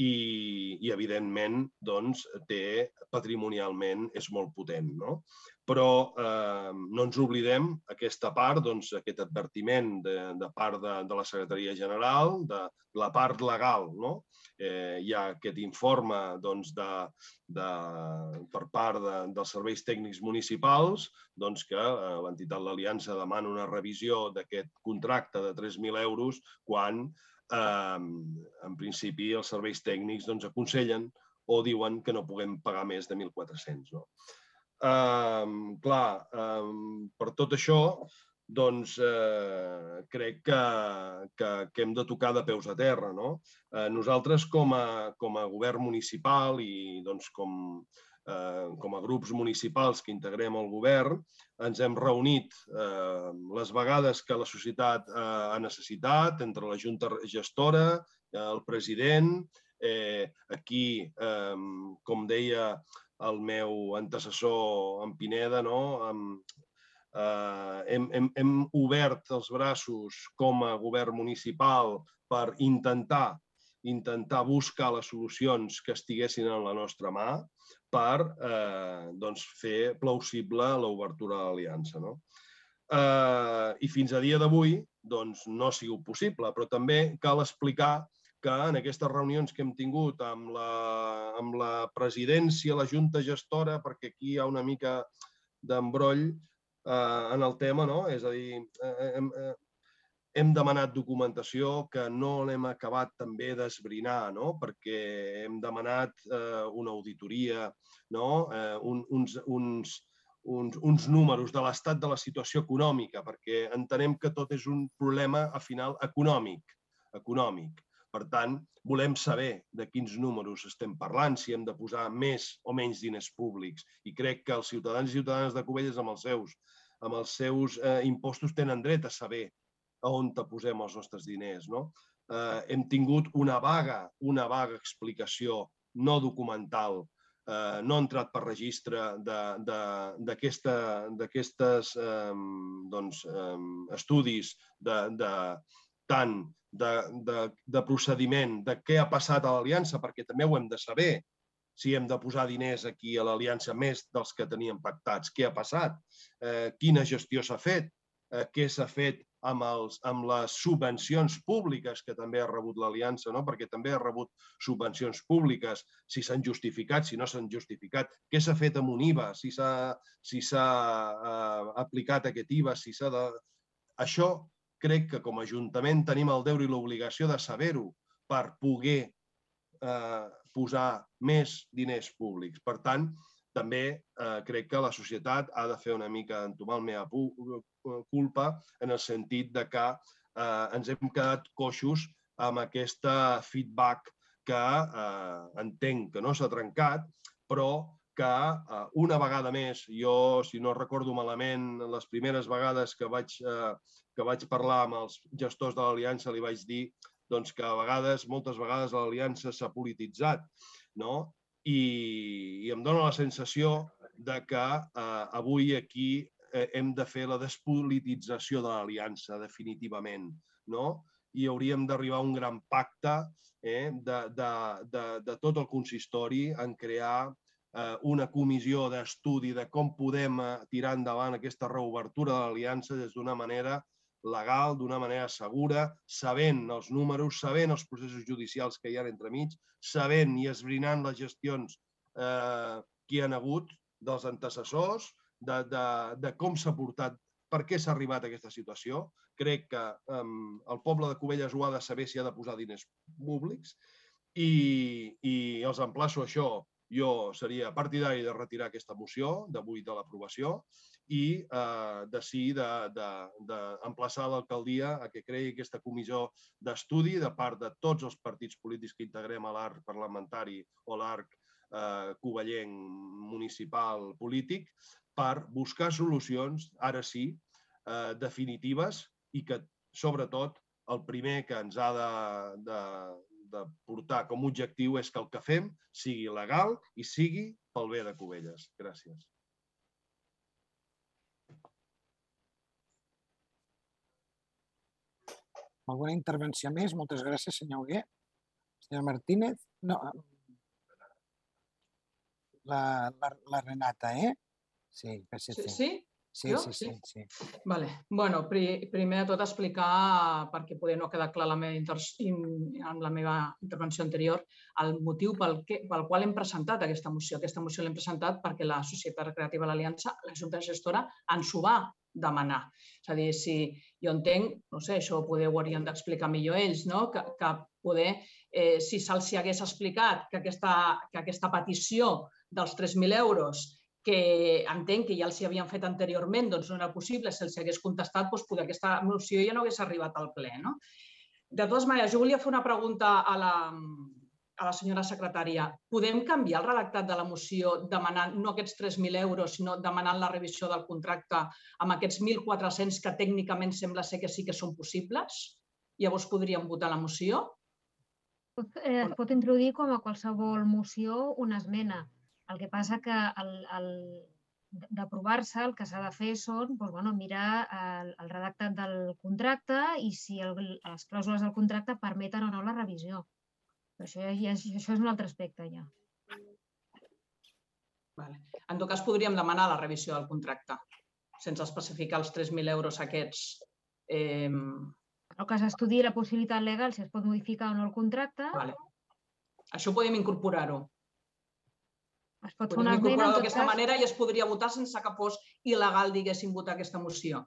i, i evidentment, doncs, té patrimonialment és molt potent. No? Però eh, no ens oblidem aquesta part, doncs, aquest advertiment de, de part de, de la Secretaria General, de la part legal. No? Eh, hi ha aquest informe doncs, de, de, per part de, dels serveis tècnics municipals doncs, que eh, l'entitat l'Aliança demana una revisió d'aquest contracte de 3.000 euros quan en principi els serveis tècnics doncs, aconsellen o diuen que no puguem pagar més de 1.400. No? Eh, clar, eh, per tot això, doncs eh, crec que, que, que hem de tocar de peus a terra. No? Eh, nosaltres, com a, com a govern municipal i doncs, com, eh, com a grups municipals que integrem el govern, ens hem reunit eh, les vegades que la societat eh, ha necessitat, entre la Junta Gestora, eh, el president, eh, aquí, eh, com deia el meu antecessor en Pineda, no? eh, hem, hem, hem obert els braços com a govern municipal per intentar intentar buscar les solucions que estiguessin en la nostra mà per eh, doncs, fer plausible l'obertura de l'aliança. No? Eh, I fins a dia d'avui doncs, no ha sigut possible, però també cal explicar que en aquestes reunions que hem tingut amb la, amb la presidència, la junta gestora, perquè aquí hi ha una mica d'embroll eh, en el tema, no? és a dir, eh, hem, eh, hem demanat documentació que no l'hem acabat també d'esbrinar, no? perquè hem demanat eh, una auditoria, no? eh, un, uns, uns, uns, uns números de l'estat de la situació econòmica, perquè entenem que tot és un problema, a final, econòmic. econòmic. Per tant, volem saber de quins números estem parlant, si hem de posar més o menys diners públics. I crec que els ciutadans i ciutadanes de Cubelles amb els seus, amb els seus eh, impostos tenen dret a saber on te posem els nostres diners. No? Eh, hem tingut una vaga, una vaga explicació no documental, eh, no ha entrat per registre d'aquestes eh, doncs, eh, estudis de, de, tant de, de, de procediment, de què ha passat a l'Aliança, perquè també ho hem de saber, si hem de posar diners aquí a l'Aliança més dels que teníem pactats, què ha passat, eh, quina gestió s'ha fet, eh, què s'ha fet amb, els, amb les subvencions públiques que també ha rebut l'Aliança, no? perquè també ha rebut subvencions públiques, si s'han justificat, si no s'han justificat, què s'ha fet amb un IVA, si s'ha si uh, aplicat aquest IVA, si s'ha de... Això crec que com a Ajuntament tenim el deure i l'obligació de saber-ho per poder eh, posar més diners públics. Per tant, també eh, crec que la societat ha de fer una mica entomar el mea culpa en el sentit de que eh, ens hem quedat coixos amb aquesta feedback que eh, entenc que no s'ha trencat, però que eh, una vegada més, jo, si no recordo malament, les primeres vegades que vaig, eh, que vaig parlar amb els gestors de l'Aliança li vaig dir doncs, que a vegades, moltes vegades, l'Aliança s'ha polititzat. No? i, i em dóna la sensació de que eh, avui aquí eh, hem de fer la despolitització de l'aliança, definitivament, no? i hauríem d'arribar a un gran pacte eh, de, de, de, de tot el consistori en crear eh, una comissió d'estudi de com podem eh, tirar endavant aquesta reobertura de l'aliança des d'una manera legal, d'una manera segura, sabent els números, sabent els processos judicials que hi ha entremig, sabent i esbrinant les gestions eh, que hi han hagut dels antecessors, de, de, de com s'ha portat, per què s'ha arribat a aquesta situació. Crec que eh, el poble de Cubelles ho ha de saber si ha de posar diners públics i, i els emplaço a això. Jo seria partidari de retirar aquesta moció d'avui de l'aprovació i eh, decidir d'emplaçar de, de, l'alcaldia a que creï aquesta comissió d'estudi de part de tots els partits polítics que integrem a l'arc parlamentari o l'arc eh, covellenc municipal polític per buscar solucions, ara sí, eh, definitives i que, sobretot, el primer que ens ha de, de, de portar com a objectiu és que el que fem sigui legal i sigui pel bé de Cubelles. Gràcies. Alguna intervenció més? Moltes gràcies, senyor Huguet. Senyor Martínez? No, la, la, la Renata, eh? Sí, PSC. Sí? sí? Sí, sí, sí, sí. sí. Vale. Bueno, pri, primer de tot explicar, perquè poder no quedar clar la meva inter... en la meva intervenció anterior, el motiu pel, que, pel qual hem presentat aquesta moció. Aquesta moció l'hem presentat perquè la Societat Recreativa de l'Aliança, la Junta Gestora, ens ho va demanar. És a dir, si jo entenc, no sé, això poder ho haurien d'explicar millor ells, no? que, que poder, eh, si se'ls hagués explicat que aquesta, que aquesta petició dels 3.000 euros que entenc que ja els hi havien fet anteriorment, doncs no era possible, se'ls hagués contestat, doncs poder aquesta moció ja no hagués arribat al ple. No? De totes maneres, jo volia fer una pregunta a la, a la senyora secretària. Podem canviar el redactat de la moció demanant no aquests 3.000 euros, sinó demanant la revisió del contracte amb aquests 1.400 que tècnicament sembla ser que sí que són possibles? Llavors podríem votar la moció? Eh, es pot introduir com a qualsevol moció una esmena el que passa que el, el, d'aprovar-se, el que s'ha de fer són doncs, bueno, mirar el, el redactat del contracte i si el, les clàusules del contracte permeten o no la revisió. Però això, ja, això és un altre aspecte, ja. Vale. En tot cas, podríem demanar la revisió del contracte, sense especificar els 3.000 euros aquests. Eh... El que s'estudi la possibilitat legal, si es pot modificar o no el contracte. Vale. Això podem incorporar-ho. Es pot fer una esmena, d'aquesta cas, manera i es podria votar sense que fos il·legal, diguéssim, votar aquesta moció.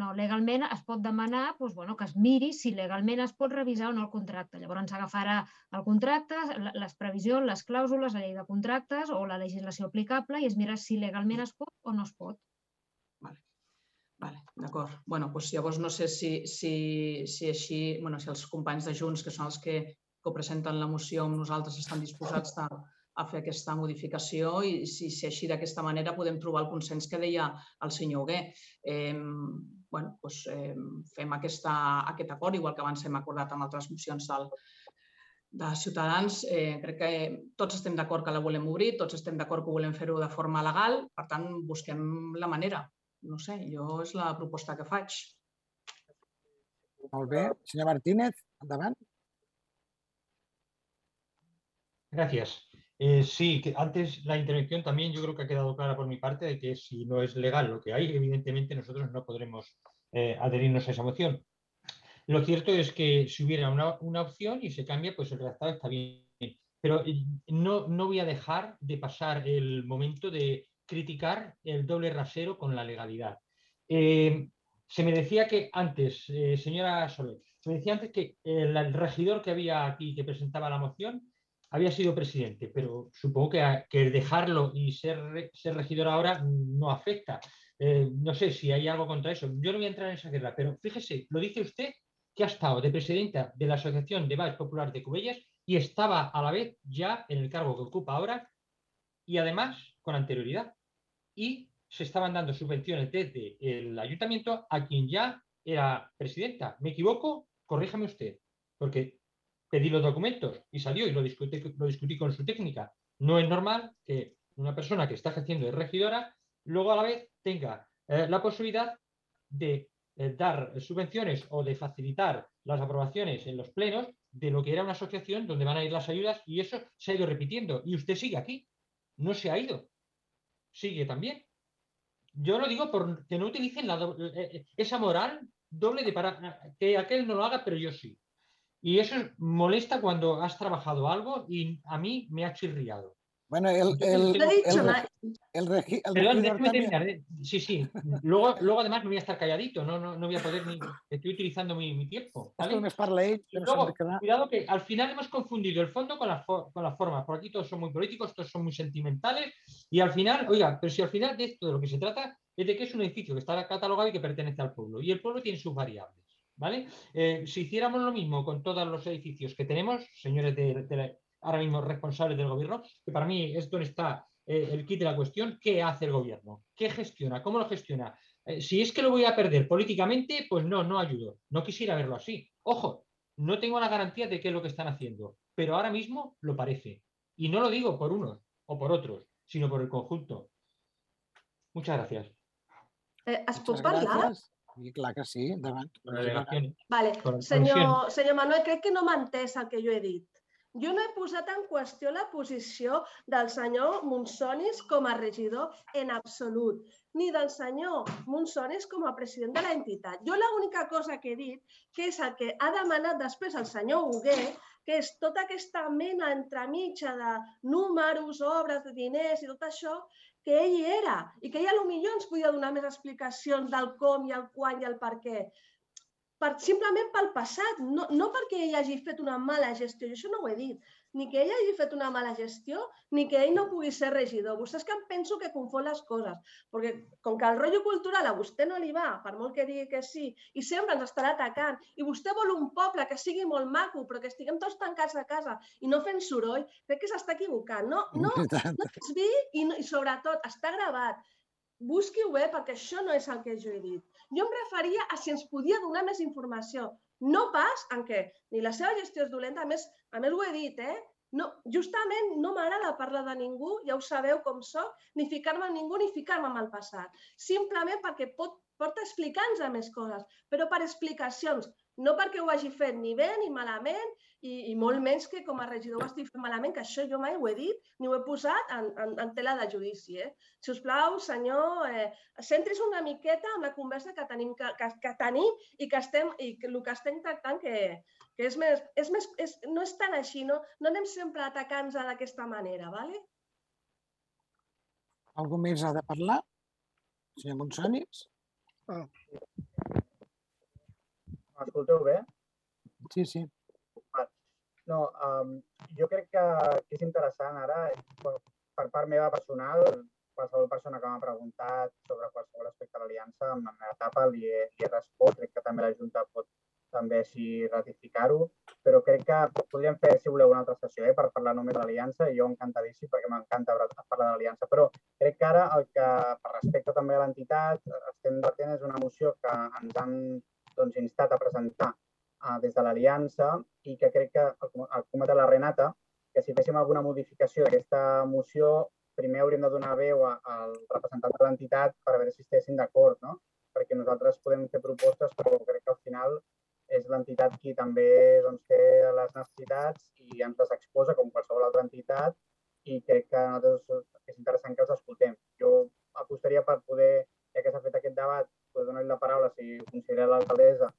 no, legalment es pot demanar doncs, bueno, que es miri si legalment es pot revisar o no el contracte. Llavors s'agafarà el contracte, les previsions, les clàusules, la llei de contractes o la legislació aplicable i es mira si legalment es pot o no es pot. Vale, D'acord. bueno, doncs llavors no sé si, si, si així, bueno, si els companys de Junts, que són els que, que presenten la moció amb nosaltres, estan disposats a, a fer aquesta modificació i si, si així d'aquesta manera podem trobar el consens que deia el senyor Hugué. Eh, bueno, doncs, eh, fem aquesta, aquest acord, igual que abans hem acordat amb altres mocions del, de Ciutadans. Eh, crec que tots estem d'acord que la volem obrir, tots estem d'acord que volem fer-ho de forma legal, per tant, busquem la manera. No sé, jo és la proposta que faig. Molt bé. Senyor Martínez, endavant. Gracias. Eh, sí, que antes la intervención también yo creo que ha quedado clara por mi parte de que si no es legal lo que hay, evidentemente nosotros no podremos eh, adherirnos a esa moción. Lo cierto es que si hubiera una, una opción y se cambia, pues el redactado está bien. Pero eh, no, no voy a dejar de pasar el momento de criticar el doble rasero con la legalidad. Se me decía que antes, señora Soler, se me decía antes que el regidor que había aquí que presentaba la moción había sido presidente, pero supongo que, a- que dejarlo y ser, ser regidor ahora no afecta. Eh, no sé si hay algo contra eso. Yo no voy a entrar en esa guerra, pero fíjese, lo dice usted que ha estado de presidenta de la Asociación de Bares Popular de Cubellas y estaba a la vez ya en el cargo que ocupa ahora y además con anterioridad. Y se estaban dando subvenciones desde el ayuntamiento a quien ya era presidenta. ¿Me equivoco? Corríjame usted, porque pedí los documentos y salió y lo discutí, con su técnica. No es normal que una persona que está ejerciendo de regidora luego a la vez tenga eh, la posibilidad de eh, dar subvenciones o de facilitar las aprobaciones en los plenos de lo que era una asociación donde van a ir las ayudas y eso se ha ido repitiendo y usted sigue aquí, no se ha ido, sigue también. Yo lo digo por que no utilicen la do- eh, eh, esa moral doble de para que aquel no lo haga, pero yo sí. Y eso molesta cuando has trabajado algo y a mí me ha chirriado. Bueno, el, el, el. ¿eh? Sí, sí. Luego, luego además me voy a estar calladito, no, no, no voy a poder ni. Estoy utilizando mi, mi tiempo. ¿vale? no luego, cuidado que al final hemos confundido el fondo con las, con las formas. Por aquí todos son muy políticos, todos son muy sentimentales. Y al final, oiga, pero si al final de esto de lo que se trata es de que es un edificio que está catalogado y que pertenece al pueblo. Y el pueblo tiene sus variables. ¿Vale? Eh, si hiciéramos lo mismo con todos los edificios que tenemos, señores de, de la- ahora mismo responsables del gobierno, que para mí es donde está eh, el kit de la cuestión, ¿qué hace el gobierno? ¿Qué gestiona? ¿Cómo lo gestiona? Eh, si es que lo voy a perder políticamente, pues no, no ayudo. No quisiera verlo así. Ojo, no tengo la garantía de qué es lo que están haciendo, pero ahora mismo lo parece. Y no lo digo por unos o por otros, sino por el conjunto. Muchas gracias. Eh, pot Muchas gracias. I clar que sí, la delegación. Vale. Senyor, senyor Manuel, crec que no m'ha entès el que jo he dit. Jo no he posat en qüestió la posició del senyor Monsonis com a regidor en absolut, ni del senyor Monsonis com a president de l'entitat. Jo l'única cosa que he dit, que és el que ha demanat després el senyor Hugué, que és tota aquesta mena entremitja de números, obres, de diners i tot això, que ell hi era i que ella potser ens podia donar més explicacions del com i el quan i el per què. Per, simplement pel passat, no, no perquè ell hagi fet una mala gestió, jo això no ho he dit, ni que ell hagi fet una mala gestió, ni que ell no pugui ser regidor. Vostè és que em penso que confon les coses, perquè com que el rotllo cultural a vostè no li va, per molt que digui que sí, i sempre ens estarà atacant, i vostè vol un poble que sigui molt maco, però que estiguem tots tancats a casa i no fent soroll, crec que s'està equivocant. No, no, no desviï i, no, i sobretot està gravat. Busqui-ho bé perquè això no és el que jo he dit. Jo em referia a si ens podia donar més informació, no pas en què ni la seva gestió és dolenta, a més, a més ho he dit, eh? No, justament no m'agrada parlar de ningú, ja ho sabeu com sóc, ni ficar-me en ningú ni ficar-me en el passat. Simplement perquè pot, porta explicant a més coses, però per explicacions, no perquè ho hagi fet ni bé ni malament i, i molt menys que com a regidor ho estic fent malament, que això jo mai ho he dit ni ho he posat en, en, en tela de judici. Eh? Si us plau, senyor, eh, centris una miqueta en la conversa que tenim, que, que, que tenim i, que estem, i que el que estem tractant que, que és més, és més, és, no és tan així, no, no anem sempre atacant-nos d'aquesta manera, ¿vale? Algú més ha de parlar? Senyor Monsonis? Ah. M'escolteu bé? Sí, sí. No, um, jo crec que, que és interessant ara, per, part meva personal, qualsevol persona que m'ha preguntat sobre qualsevol aspecte de l'aliança, en la meva etapa li he, li he respost, crec que també la Junta pot també així ratificar-ho, però crec que podríem fer, si voleu, una altra sessió eh, per parlar només de l'aliança, i jo encantadíssim perquè m'encanta parlar de l'aliança, però crec que ara el que, per respecte també a l'entitat, estem debatent és una moció que ens han doncs, instat a presentar uh, des de l'Aliança i que crec que, el comentat la Renata, que si féssim alguna modificació d'aquesta moció, primer hauríem de donar veu al representant de l'entitat per veure si estessin d'acord, no? perquè nosaltres podem fer propostes, però crec que al final és l'entitat qui també doncs, té les necessitats i ens les exposa com qualsevol altra entitat i crec que nosaltres és interessant que els escoltem. Jo apostaria per poder, ja que s'ha fet aquest debat, poder donar-li la paraula, si considera l'alcaldessa,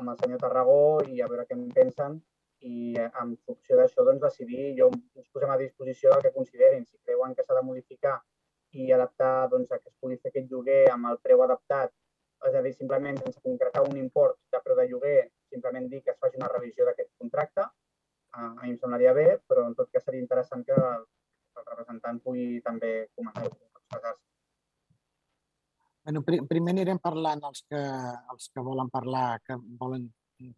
amb el senyor Tarragó i a veure què en pensen i en funció d'això doncs, decidir, jo ens posem a disposició del que considerin. Si creuen que s'ha de modificar i adaptar doncs, a que es pugui fer aquest lloguer amb el preu adaptat, és a dir, simplement sense concretar un import de preu de lloguer, simplement dir que es faci una revisió d'aquest contracte, a mi em semblaria bé, però en tot cas seria interessant que el, representant pugui també comentar-ho, expressar-se. Bueno, primer anirem parlant els que, els que volen parlar, que volen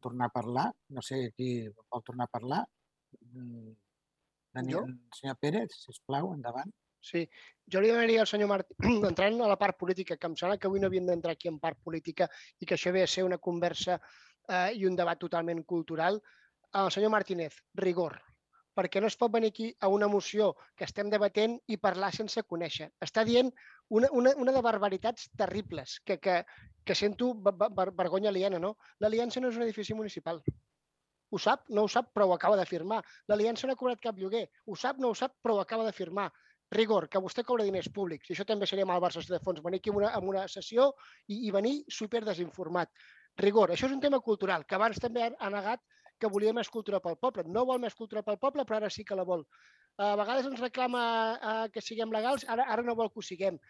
tornar a parlar. No sé qui vol tornar a parlar. Mm, Daniel, senyor Pérez, si plau, endavant. Sí, jo li demanaria al senyor Martí, entrant a la part política, que em sembla que avui no havíem d'entrar aquí en part política i que això ve a ser una conversa eh, i un debat totalment cultural. El senyor Martínez, rigor perquè no es pot venir aquí a una moció que estem debatent i parlar sense conèixer. Està dient una, una, una de barbaritats terribles que, que, que sento ver, vergonya aliena. No? L'Aliança no és un edifici municipal. Ho sap? No ho sap, però ho acaba d'afirmar. L'Aliança no ha cobrat cap lloguer. Ho sap? No ho sap, però ho acaba d'afirmar. Rigor, que vostè cobra diners públics. I això també seria malversació de fons. Venir aquí en una, en una sessió i, i venir super desinformat. Rigor, això és un tema cultural, que abans també ha negat que volia més cultura pel poble. No vol més cultura pel poble, però ara sí que la vol. A vegades ens reclama eh, que siguem legals, ara, ara no vol que ho siguem.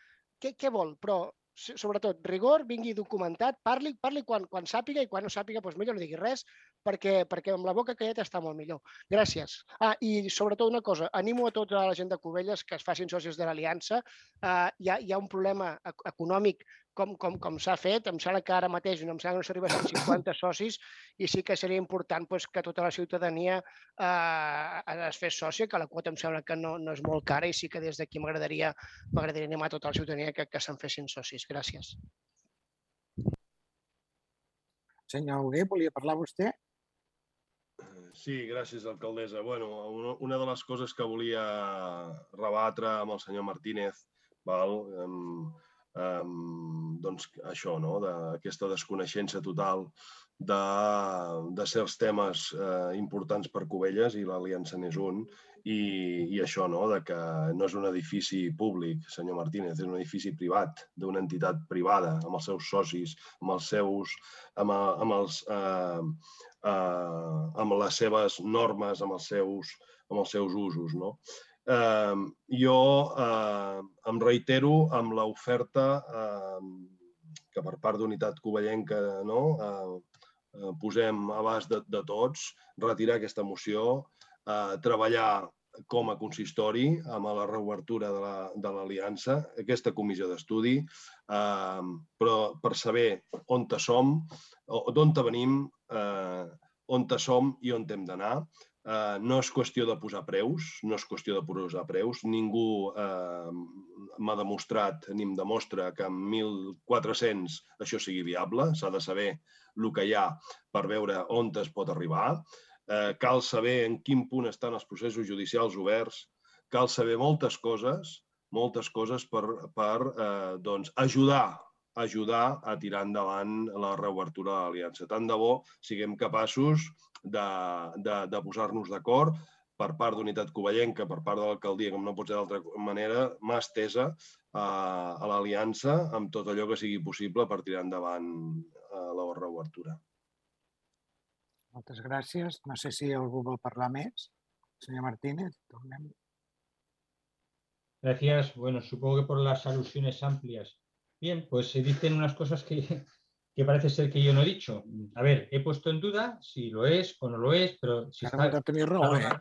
Què, què vol? Però, sobretot, rigor, vingui documentat, parli, parli quan, quan sàpiga i quan no sàpiga, doncs millor no digui res, perquè, perquè amb la boca callat està molt millor. Gràcies. Ah, I sobretot una cosa, animo a tota la gent de Cubelles que es facin socis de l'Aliança. Uh, hi, ha, hi ha un problema econòmic com, com, com s'ha fet. Em sembla que ara mateix no em sembla que no s'arriba a 50 socis i sí que seria important pues, que tota la ciutadania eh, es fes sòcia, que la quota em sembla que no, no és molt cara i sí que des d'aquí m'agradaria animar tota la ciutadania que, que se'n fessin socis. Gràcies. Senyor Hugué, volia parlar vostè? Sí, gràcies, alcaldessa. Bueno, una de les coses que volia rebatre amb el senyor Martínez, val? Doncs això, no? d'aquesta desconeixença total de, de certs temes eh, importants per Cubelles i l'Aliança n'és un, i, i això, no? de que no és un edifici públic, senyor Martínez, és un edifici privat d'una entitat privada, amb els seus socis, amb els seus, amb, amb, els, eh, eh, amb les seves normes, amb els seus, amb els seus usos. No? Eh, jo eh, em reitero amb l'oferta eh, que per part d'Unitat Covellenca no, eh, posem a abast de, de tots, retirar aquesta moció, eh, treballar com a consistori amb la reobertura de l'aliança, la, aquesta comissió d'estudi, eh, però per saber on som, d'on venim, eh, on som i on hem d'anar, Uh, no és qüestió de posar preus, no és qüestió de posar preus. Ningú uh, m'ha demostrat ni em demostra que amb 1.400 això sigui viable. S'ha de saber el que hi ha per veure on es pot arribar. eh, cal saber en quin punt estan els processos judicials oberts, cal saber moltes coses, moltes coses per, per eh, doncs, ajudar ajudar a tirar endavant la reobertura de l'aliança. Tant de bo siguem capaços de, de, de posar-nos d'acord per part d'Unitat Covellenca, per part de l'alcaldia, com no pot ser d'altra manera, mà estesa a, a l'aliança amb tot allò que sigui possible per tirar endavant eh, la reobertura. Moltes gràcies. No sé si algú vol parlar més. Senyor Martínez, tornem. Gracias. Bueno, supongo que por las alusiones amplias. Bien, pues se dicen unas cosas que, que parece ser que yo no he dicho. A ver, he puesto en duda si lo es o no lo es, pero si está, ¿eh?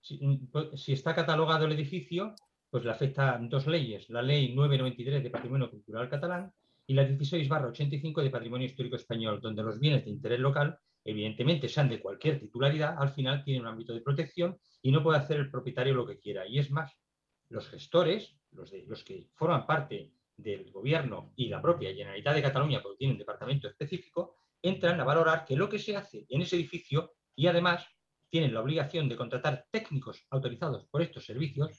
si, pues, si está catalogado el edificio, pues le afectan dos leyes, la ley 993 de Patrimonio Cultural Catalán y la 16 85 de Patrimonio Histórico Español, donde los bienes de interés local, evidentemente sean de cualquier titularidad, al final tienen un ámbito de protección y no puede hacer el propietario lo que quiera. Y es más, los gestores, los, de, los que forman parte del Gobierno y la propia Generalitat de Cataluña, porque tiene un departamento específico, entran a valorar que lo que se hace en ese edificio y además tienen la obligación de contratar técnicos autorizados por estos servicios,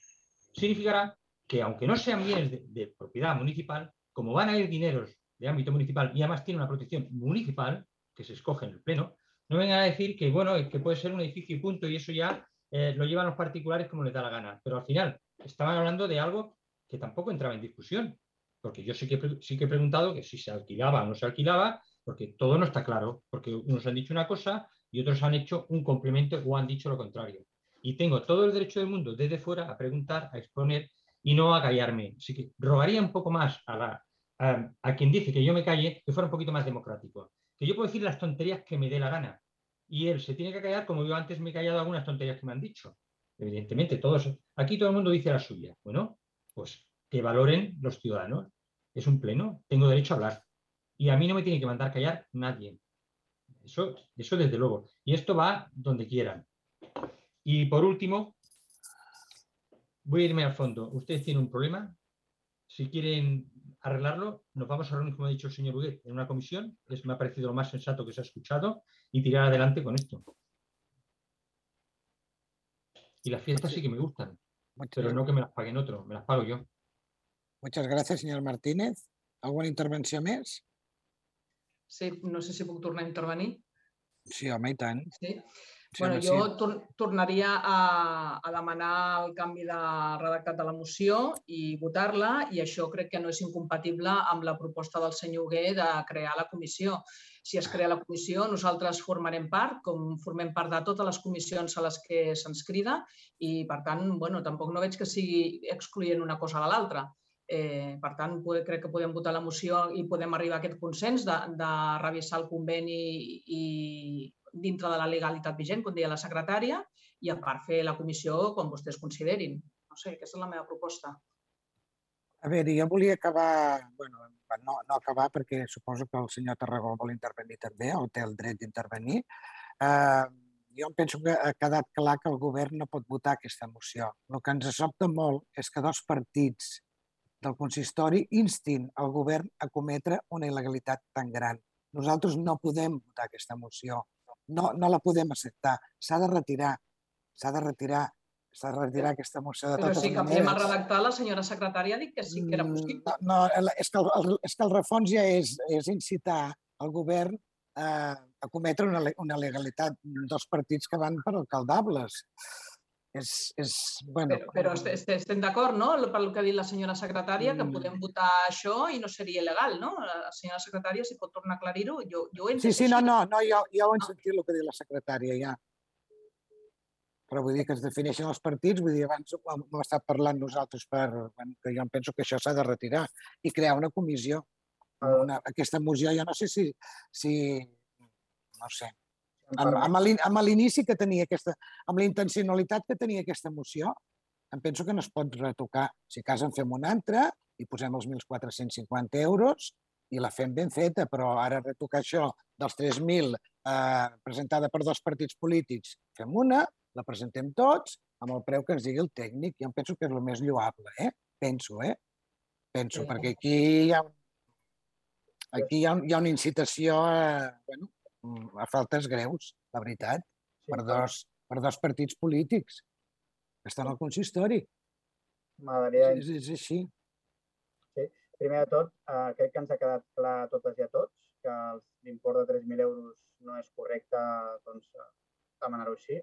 significará que aunque no sean bienes de, propiedad municipal, como van a ir dineros de ámbito municipal y además tiene una protección municipal, que se escoge en el Pleno, no vengan a decir que, bueno, que puede ser un edificio y punto, y eso ya eh, lo llevan los particulares como les da la gana. Pero al final estaban hablando de algo que tampoco entraba en discusión, porque yo sí que, sí que he preguntado que si se alquilaba o no se alquilaba, porque todo no está claro, porque unos han dicho una cosa y otros han hecho un complemento o han dicho lo contrario. Y tengo todo el derecho del mundo desde fuera a preguntar, a exponer y no a callarme. Así que rogaría un poco más a, a, a quien dice que yo me calle, que fuera un poquito más democrático. Que yo puedo decir las tonterías que me dé la gana. Y él se tiene que callar como yo antes me he callado algunas tonterías que me han dicho. Evidentemente, todos, aquí todo el mundo dice la suya. Bueno, pues que valoren los ciudadanos. Es un pleno, tengo derecho a hablar. Y a mí no me tiene que mandar callar nadie. Eso, eso desde luego. Y esto va donde quieran. Y por último, voy a irme al fondo. Ustedes tienen un problema. Si quieren arreglarlo, nos vamos a reunir, como ha dicho el señor Huguet, en una comisión. Es, me ha parecido lo más sensato que se ha escuchado y tirar adelante con esto. Y las fiestas sí que me gustan, pero no que me las paguen otro, me las pago yo. Muchas gracias, señor Martínez. ¿Alguna intervenció més? Sí, no sé si puc tornar a intervenir. Sí, home, i tant. Sí. Sí, bueno, home, jo sí. tor tornaria a, a demanar el canvi de redactat de la moció i votar-la i això crec que no és incompatible amb la proposta del senyor Hugué de crear la comissió. Si es crea la comissió, nosaltres formarem part, com formem part de totes les comissions a les que se'ns crida i, per tant, bueno, tampoc no veig que sigui excloent una cosa de l'altra. Eh, per tant, crec que podem votar la moció i podem arribar a aquest consens de, de revisar el conveni i dintre de la legalitat vigent, com deia la secretària, i a part fer la comissió com vostès considerin. No sé, aquesta és la meva proposta. A veure, jo volia acabar, bueno, no, no acabar perquè suposo que el senyor Tarragó vol intervenir també, o té el dret d'intervenir. Eh, jo em penso que ha quedat clar que el govern no pot votar aquesta moció. El que ens sobta molt és que dos partits del consistori instin el govern a cometre una il·legalitat tan gran. Nosaltres no podem votar aquesta moció. No, no la podem acceptar. S'ha de retirar. S'ha de retirar. S'ha de retirar aquesta moció de Però totes canviem el maneres. redactat, la senyora secretària ha dit que sí que era possible. Mm, No, no el- és, que el, el, és que el refons ja és, és incitar el govern a, a cometre una, una legalitat dels partits que van per alcaldables. És, és, bueno, Però, però est- est- estem d'acord, no?, pel que ha dit la senyora secretària, que Mm. podem votar això i no seria il·legal, no? La senyora secretària, si pot tornar a aclarir-ho, jo, jo ho he Sí, sí, no, no, no jo, jo ho he sentit el que diu la secretària, ja. Però vull dir que es defineixen els partits, vull dir, abans ho hem hem estat parlant nosaltres per, bueno, que jo em penso que això s'ha de retirar i crear una comissió. Una, aquesta moció, jo no sé si, si no sé, amb, amb l'in- amb l'inici que tenia aquesta, amb la intencionalitat que tenia aquesta moció, em penso que no es pot retocar. Si cas en fem una altra i posem els 1.450 euros i la fem ben feta, però ara retocar això dels 3.000 eh, presentada per dos partits polítics, fem una, la presentem tots amb el preu que ens digui el tècnic. Jo em penso que és el més lloable, eh? Penso, eh? Penso, Sí. perquè aquí hi ha, aquí hi ha, hi ha una incitació a, bueno, a faltes greus, la veritat. per dos, per dos partits polítics que estan al consistori. M'agradaria... És, és així. Sí. Primer de tot, eh, crec que ens ha quedat clar a totes i a tots que l'import de 3.000 euros no és correcte doncs, demanar-ho així.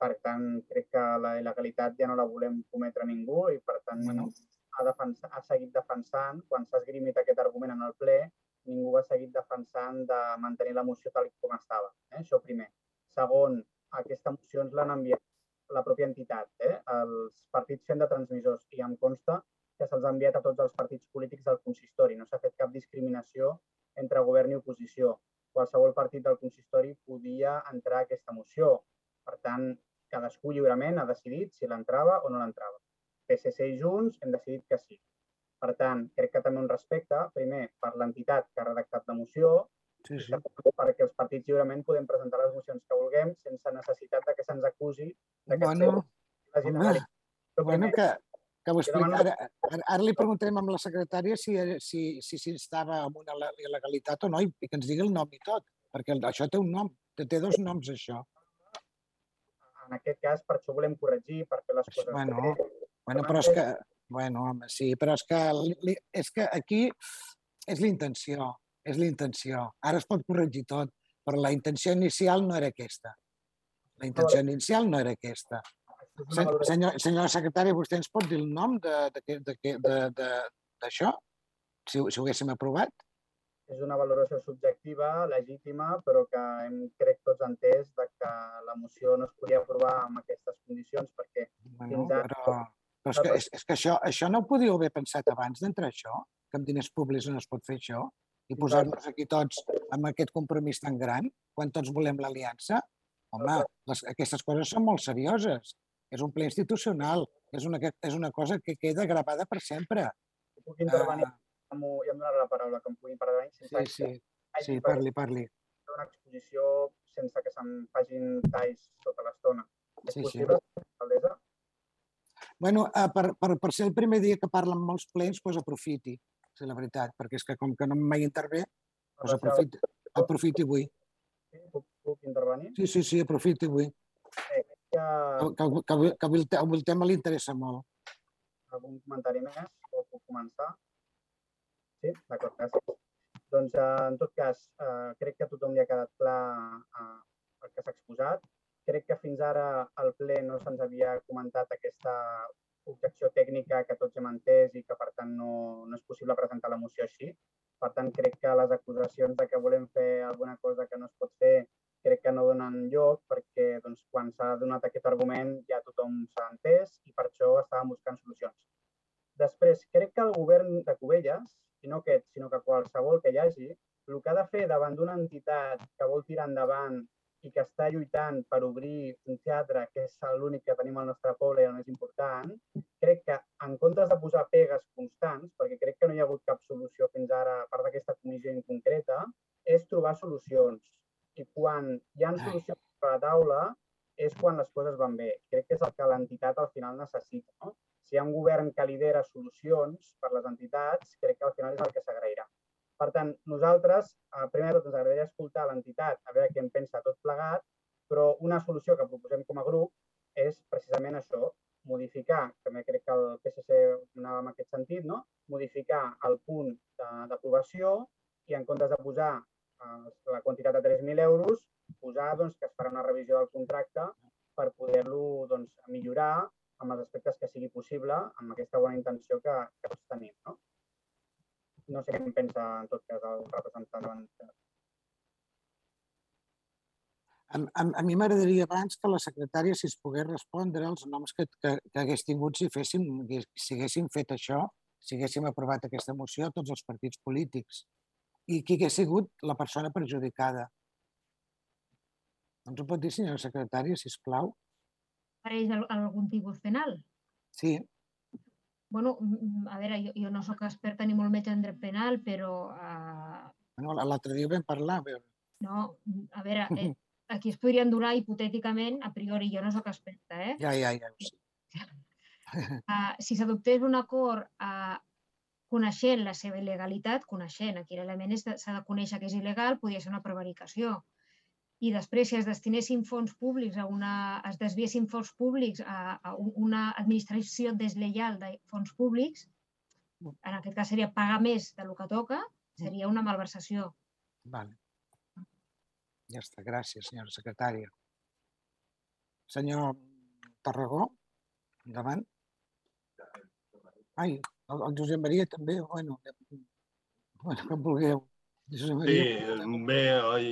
Per tant, crec que la il·legalitat ja no la volem cometre ningú i, per tant, bueno. ha, defensat, ha seguit defensant, quan s'ha esgrimit aquest argument en el ple, ningú ha seguit defensant de mantenir la moció tal com estava. Eh? Això primer. Segon, aquesta moció ens l'han enviat la pròpia entitat, eh? els partits fent de transmissors, i em consta que se'ls ha enviat a tots els partits polítics del consistori. No s'ha fet cap discriminació entre govern i oposició. Qualsevol partit del consistori podia entrar a aquesta moció. Per tant, cadascú lliurement ha decidit si l'entrava o no l'entrava. PSC i Junts hem decidit que sí. Per tant, crec que també un respecte, primer, per l'entitat que ha redactat la moció, sí, sí. perquè els partits lliurement podem presentar les mocions que vulguem sense necessitat de que se'ns acusi de que bueno, home, bueno, que, que ho explica. Ara, ara, ara li preguntarem amb la secretària si si, si, si estava amb una il·legalitat o no i, i que ens digui el nom i tot, perquè això té un nom, té, té dos noms, això. En aquest cas, per això volem corregir, per fer les coses bueno. Bueno, però és que, bueno, home, sí, però és que, és que aquí és l'intenció, és l'intenció. Ara es pot corregir tot, però la intenció inicial no era aquesta. La intenció inicial no era aquesta. Senyor, senyora secretària, vostè ens pot dir el nom d'això? Si, si ho haguéssim aprovat? És una valoració subjectiva, legítima, però que hem, crec, tots entès de que la moció no es podia aprovar amb aquestes condicions perquè bueno, fins ara... Però, però és que, és, és que això, això no ho podíeu haver pensat abans d'entrar això? Que amb diners públics no es pot fer això? I posar-nos aquí tots amb aquest compromís tan gran, quan tots volem l'aliança? Home, les, aquestes coses són molt serioses és un ple institucional, és una, és una cosa que queda gravada per sempre. Puc intervenir? Uh, ja em donarà la paraula, que em pugui intervenir. Sí, sí, sí, parli, parli. Una exposició sense que se'm facin talls tota l'estona. És sí, possible, sí. alcaldessa? Bueno, uh, per, per, per ser el primer dia que parla en molts plens, doncs aprofiti, és la veritat, perquè és que com que no mai intervé, doncs aprofiti, aprofiti avui. Puc, puc intervenir? Sí, sí, sí, aprofiti avui. Sí, que... Que, que, que avui, el, avui el tema li interessa molt. Algun comentari més o puc començar? Sí? D'acord, gràcies. Doncs, eh, en tot cas, eh, crec que a tothom li ha quedat clar eh, el que s'ha exposat. Crec que fins ara al ple no se'ns havia comentat aquesta objecció tècnica que tots hem entès i que, per tant, no, no és possible presentar la moció així. Per tant, crec que les acusacions de que volem fer alguna cosa que no es pot fer crec que no donen lloc perquè doncs, quan s'ha donat aquest argument ja tothom s'ha entès i per això estàvem buscant solucions. Després, crec que el govern de Cubelles, i no aquest, sinó que qualsevol que hi hagi, el que ha de fer davant d'una entitat que vol tirar endavant i que està lluitant per obrir un teatre, que és l'únic que tenim al nostre poble i el més important, crec que en comptes de posar pegues constants, perquè crec que no hi ha hagut cap solució fins ara a part d'aquesta comissió en concreta, és trobar solucions i quan hi ha solucions per la taula és quan les coses van bé. Crec que és el que l'entitat al final necessita. No? Si hi ha un govern que lidera solucions per les entitats, crec que al final és el que s'agrairà. Per tant, nosaltres, eh, primer de tot, ens agradaria escoltar l'entitat, a veure què en pensa tot plegat, però una solució que proposem com a grup és precisament això, modificar, també crec que el PSC anava en aquest sentit, no? modificar el punt d'aprovació i en comptes de posar la quantitat de 3.000 euros, posar doncs, que es farà una revisió del contracte per poder-lo doncs, millorar amb els aspectes que sigui possible, amb aquesta bona intenció que, que tots tenim. No? No sé què en pensa, en tot cas, el representant de a, a, a mi m'agradaria abans que la secretària, si es pogués respondre, els noms que, que, que hagués tingut si, féssim, si haguéssim fet això, si haguéssim aprovat aquesta moció a tots els partits polítics i qui hagués sigut la persona perjudicada. Ens ho pot dir, senyora secretària, si plau? Pareix algun tipus penal? Sí. Bueno, a veure, jo, jo no sóc experta ni molt menys en dret penal, però... Uh... Bueno, L'altre dia vam parlar. Veure. No, a veure, eh, aquí es podrien donar hipotèticament, a priori, jo no sóc experta, eh? Ja, ja, ja. Uh, si s'adoptés un acord uh, coneixent la seva il·legalitat, coneixent, aquí l'element s'ha de conèixer que és il·legal, podria ser una prevaricació. I després si es destinessin fons públics a una, es desviessin fons públics a, a una administració deslleial de fons públics, en aquest cas seria pagar més del que toca, seria una malversació. Vale. Ja està, gràcies, senyora secretària. Senyor Tarragó, endavant. Ai, el, Josep Maria també, bueno, bueno, com vulgueu. Sí, bé,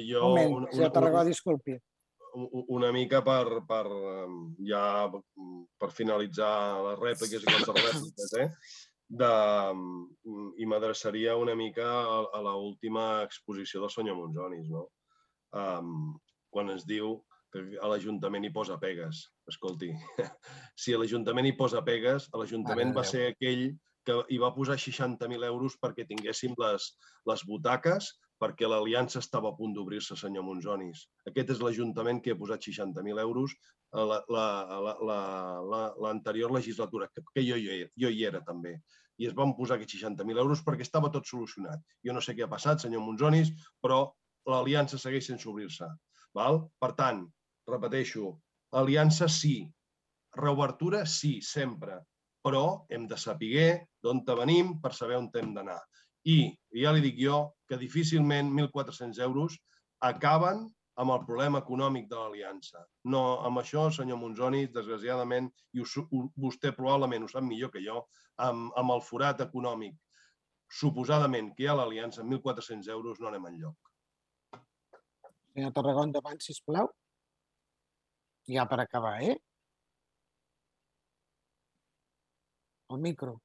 jo... Un moment, una, senyor Tarragó, disculpi. Una mica per, per ja per finalitzar les rèpliques i rèpliques, eh? De, I m'adreçaria una mica a, a l'última exposició del senyor Monzonis, no? Um, quan ens diu que a l'Ajuntament hi posa pegues. Escolti, si a l'Ajuntament hi posa pegues, l'Ajuntament va ser aquell que hi va posar 60.000 euros perquè tinguéssim les, les butaques, perquè l'aliança estava a punt d'obrir-se, senyor Monzonis. Aquest és l'Ajuntament que ha posat 60.000 euros a l'anterior la, la, la, legislatura, que, que jo, jo, jo hi era també. I es van posar aquests 60.000 euros perquè estava tot solucionat. Jo no sé què ha passat, senyor Monzonis, però l'aliança segueix sense obrir-se. Per tant, repeteixo, aliança sí, reobertura sí, sempre, però hem de saber d'on venim per saber on hem d'anar. I ja li dic jo que difícilment 1.400 euros acaben amb el problema econòmic de l'aliança. No, amb això, senyor Monzoni, desgraciadament, i us, vostè probablement ho sap millor que jo, amb, amb el forat econòmic suposadament que hi ha l'aliança, 1.400 euros no anem enlloc. Senyor Tarragó, endavant, sisplau. Ja per acabar, eh? El micro.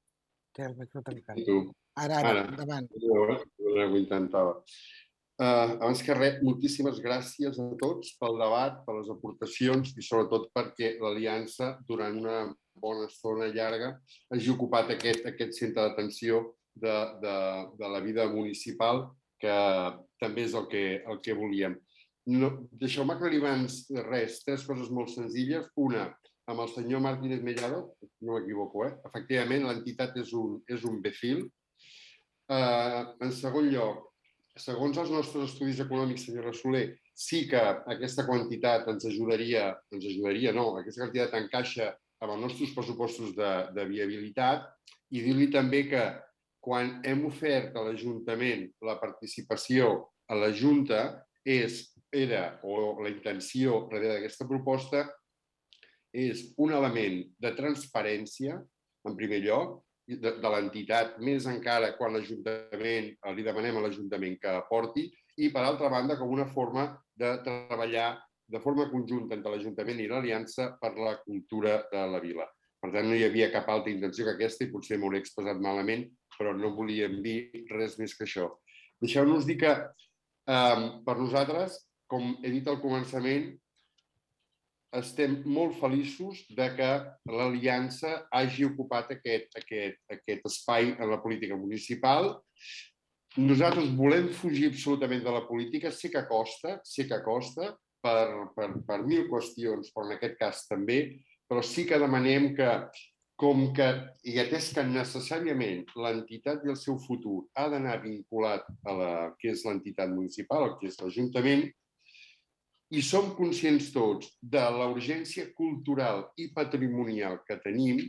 Té el micro tancat. tu. Ara, ara, ara. endavant. Ara, ho intentava. Uh, abans que res, moltíssimes gràcies a tots pel debat, per les aportacions i sobretot perquè l'Aliança durant una bona estona llarga hagi ocupat aquest, aquest centre d'atenció de, de, de la vida municipal que també és el que, el que volíem. No, Deixeu-me aclarir abans res, tres coses molt senzilles. Una, amb el senyor Martínez Mellado, no m'equivoco, eh? efectivament l'entitat és un, és un BFIL. Uh, en segon lloc, segons els nostres estudis econòmics, senyora Soler, sí que aquesta quantitat ens ajudaria, ens ajudaria, no, aquesta quantitat encaixa amb els nostres pressupostos de, de viabilitat i dir-li també que quan hem ofert a l'Ajuntament la participació a la Junta és, era, o la intenció darrere d'aquesta proposta, és un element de transparència, en primer lloc, de, de l'entitat, més encara quan l'Ajuntament, li demanem a l'Ajuntament que aporti, i per altra banda com una forma de treballar de forma conjunta entre l'Ajuntament i l'Aliança per la cultura de la vila. Per tant, no hi havia cap altra intenció que aquesta i potser m'ho expressat malament, però no volíem dir res més que això. Deixeu-nos dir que eh, per nosaltres, com he dit al començament, estem molt feliços de que l'Aliança hagi ocupat aquest, aquest, aquest espai en la política municipal. Nosaltres volem fugir absolutament de la política, sé que costa, sé que costa, per, per, per mil qüestions, però en aquest cas també, però sí que demanem que, com que, i atès que necessàriament l'entitat i el seu futur ha d'anar vinculat a la que és l'entitat municipal, que és l'Ajuntament, i som conscients tots de la urgència cultural i patrimonial que tenim,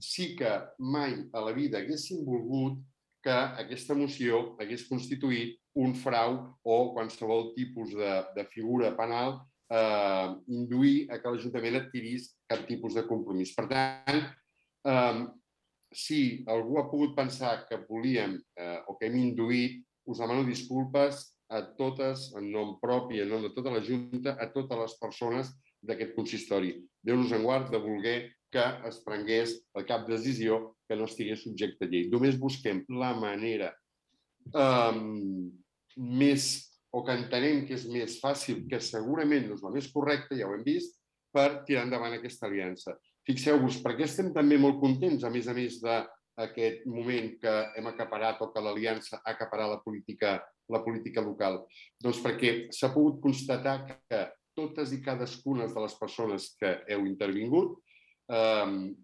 sí que mai a la vida haguéssim volgut que aquesta moció hagués constituït un frau o qualsevol tipus de, de figura penal eh, induir a que l'Ajuntament adquirís cap tipus de compromís. Per tant, eh, si algú ha pogut pensar que volíem eh, o que hem induït, us demano disculpes, a totes, en nom propi, en nom de tota la Junta, a totes les persones d'aquest consistori. Déu-nos en guard de voler que es prengués el cap decisió que no estigués subjecte a llei. Només busquem la manera um, més, o que entenem que és més fàcil, que segurament no és la més correcta, ja ho hem vist, per tirar endavant aquesta aliança. Fixeu-vos, perquè estem també molt contents, a més a més d'aquest moment que hem acaparat o que l'Aliança ha acaparat la política la política local? Doncs perquè s'ha pogut constatar que totes i cadascuna de les persones que heu intervingut eh,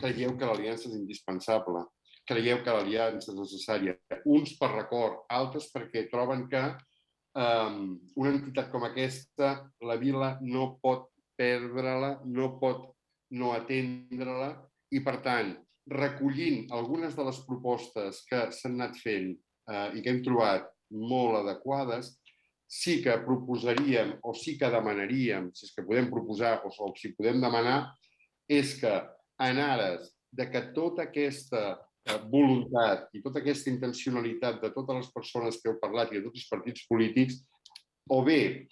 creieu que l'aliança és indispensable, creieu que l'aliança és necessària. Uns per record, altres perquè troben que um, una entitat com aquesta, la vila no pot perdre-la, no pot no atendre-la i, per tant, recollint algunes de les propostes que s'han anat fent eh, i que hem trobat molt adequades, sí que proposaríem o sí que demanaríem, si és que podem proposar o, o si podem demanar, és que en ares de que tota aquesta eh, voluntat i tota aquesta intencionalitat de totes les persones que heu parlat i de tots els partits polítics, o bé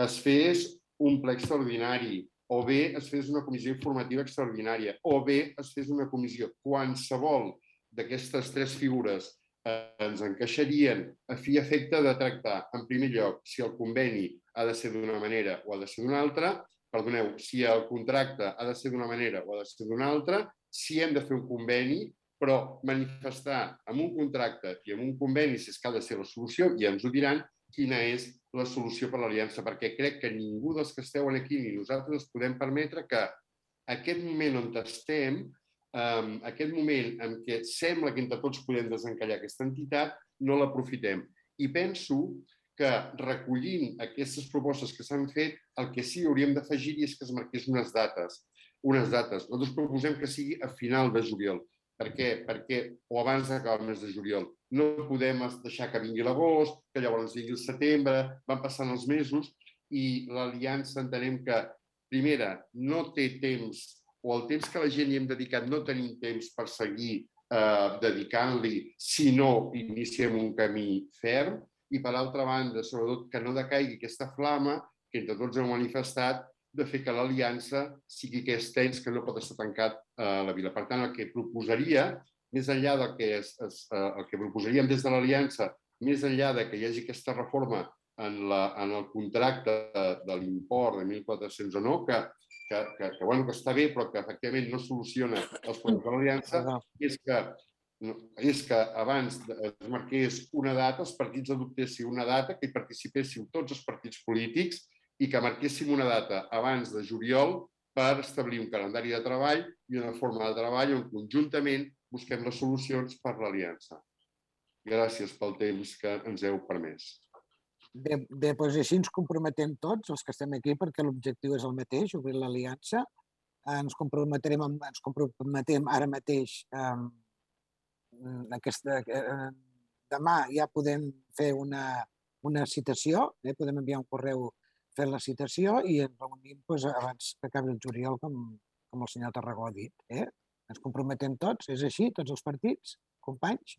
es fes un ple extraordinari, o bé es fes una comissió informativa extraordinària, o bé es fes una comissió. Qualsevol d'aquestes tres figures eh, ens encaixarien a fi efecte de tractar, en primer lloc, si el conveni ha de ser d'una manera o ha de ser d'una altra, perdoneu, si el contracte ha de ser d'una manera o ha de ser d'una altra, si hem de fer un conveni, però manifestar amb un contracte i amb un conveni si és que ha de ser la solució, i ens ho diran, quina és la solució per l'aliança, perquè crec que ningú dels que esteu aquí ni nosaltres podem permetre que aquest moment on estem, um, aquest moment en què sembla que entre tots podem desencallar aquesta entitat, no l'aprofitem. I penso que recollint aquestes propostes que s'han fet, el que sí hauríem d'afegir és que es marqués unes dates unes dates. Nosaltres proposem que sigui a final de juliol. Per què? Perquè, o abans d'acabar el mes de juliol. No podem deixar que vingui l'agost, que llavors vingui el setembre, van passant els mesos i l'aliança entenem que, primera, no té temps, o el temps que la gent hi hem dedicat no tenim temps per seguir eh, dedicant-li si no iniciem un camí ferm, i per altra banda, sobretot, que no decaigui aquesta flama que entre tots heu manifestat de fer que l'aliança sigui aquest temps que no pot estar tancat a la vila. Per tant, el que proposaria, més enllà del que, és, és, eh, el que proposaríem des de l'aliança, més enllà de que hi hagi aquesta reforma en, la, en el contracte de l'import de 1.400 o no, que, que, que, que, bueno, que està bé, però que efectivament no soluciona els problemes de l'aliança, és que és que abans es marqués una data, els partits adoptessin una data, que hi participéssiu tots els partits polítics i que marquéssim una data abans de juliol per establir un calendari de treball i una forma de treball on conjuntament busquem les solucions per l'aliança. Gràcies pel temps que ens heu permès. Bé, bé doncs així ens comprometem tots, els que estem aquí, perquè l'objectiu és el mateix, obrir l'aliança. Ens comprometrem, amb, ens comprometem ara mateix eh, aquesta, demà ja podem fer una, una citació, eh, podem enviar un correu fent la citació i ens reunim doncs, abans que acabi el juliol, com, com el senyor Tarragó ha dit. Eh? Ens comprometem tots, és així, tots els partits, companys?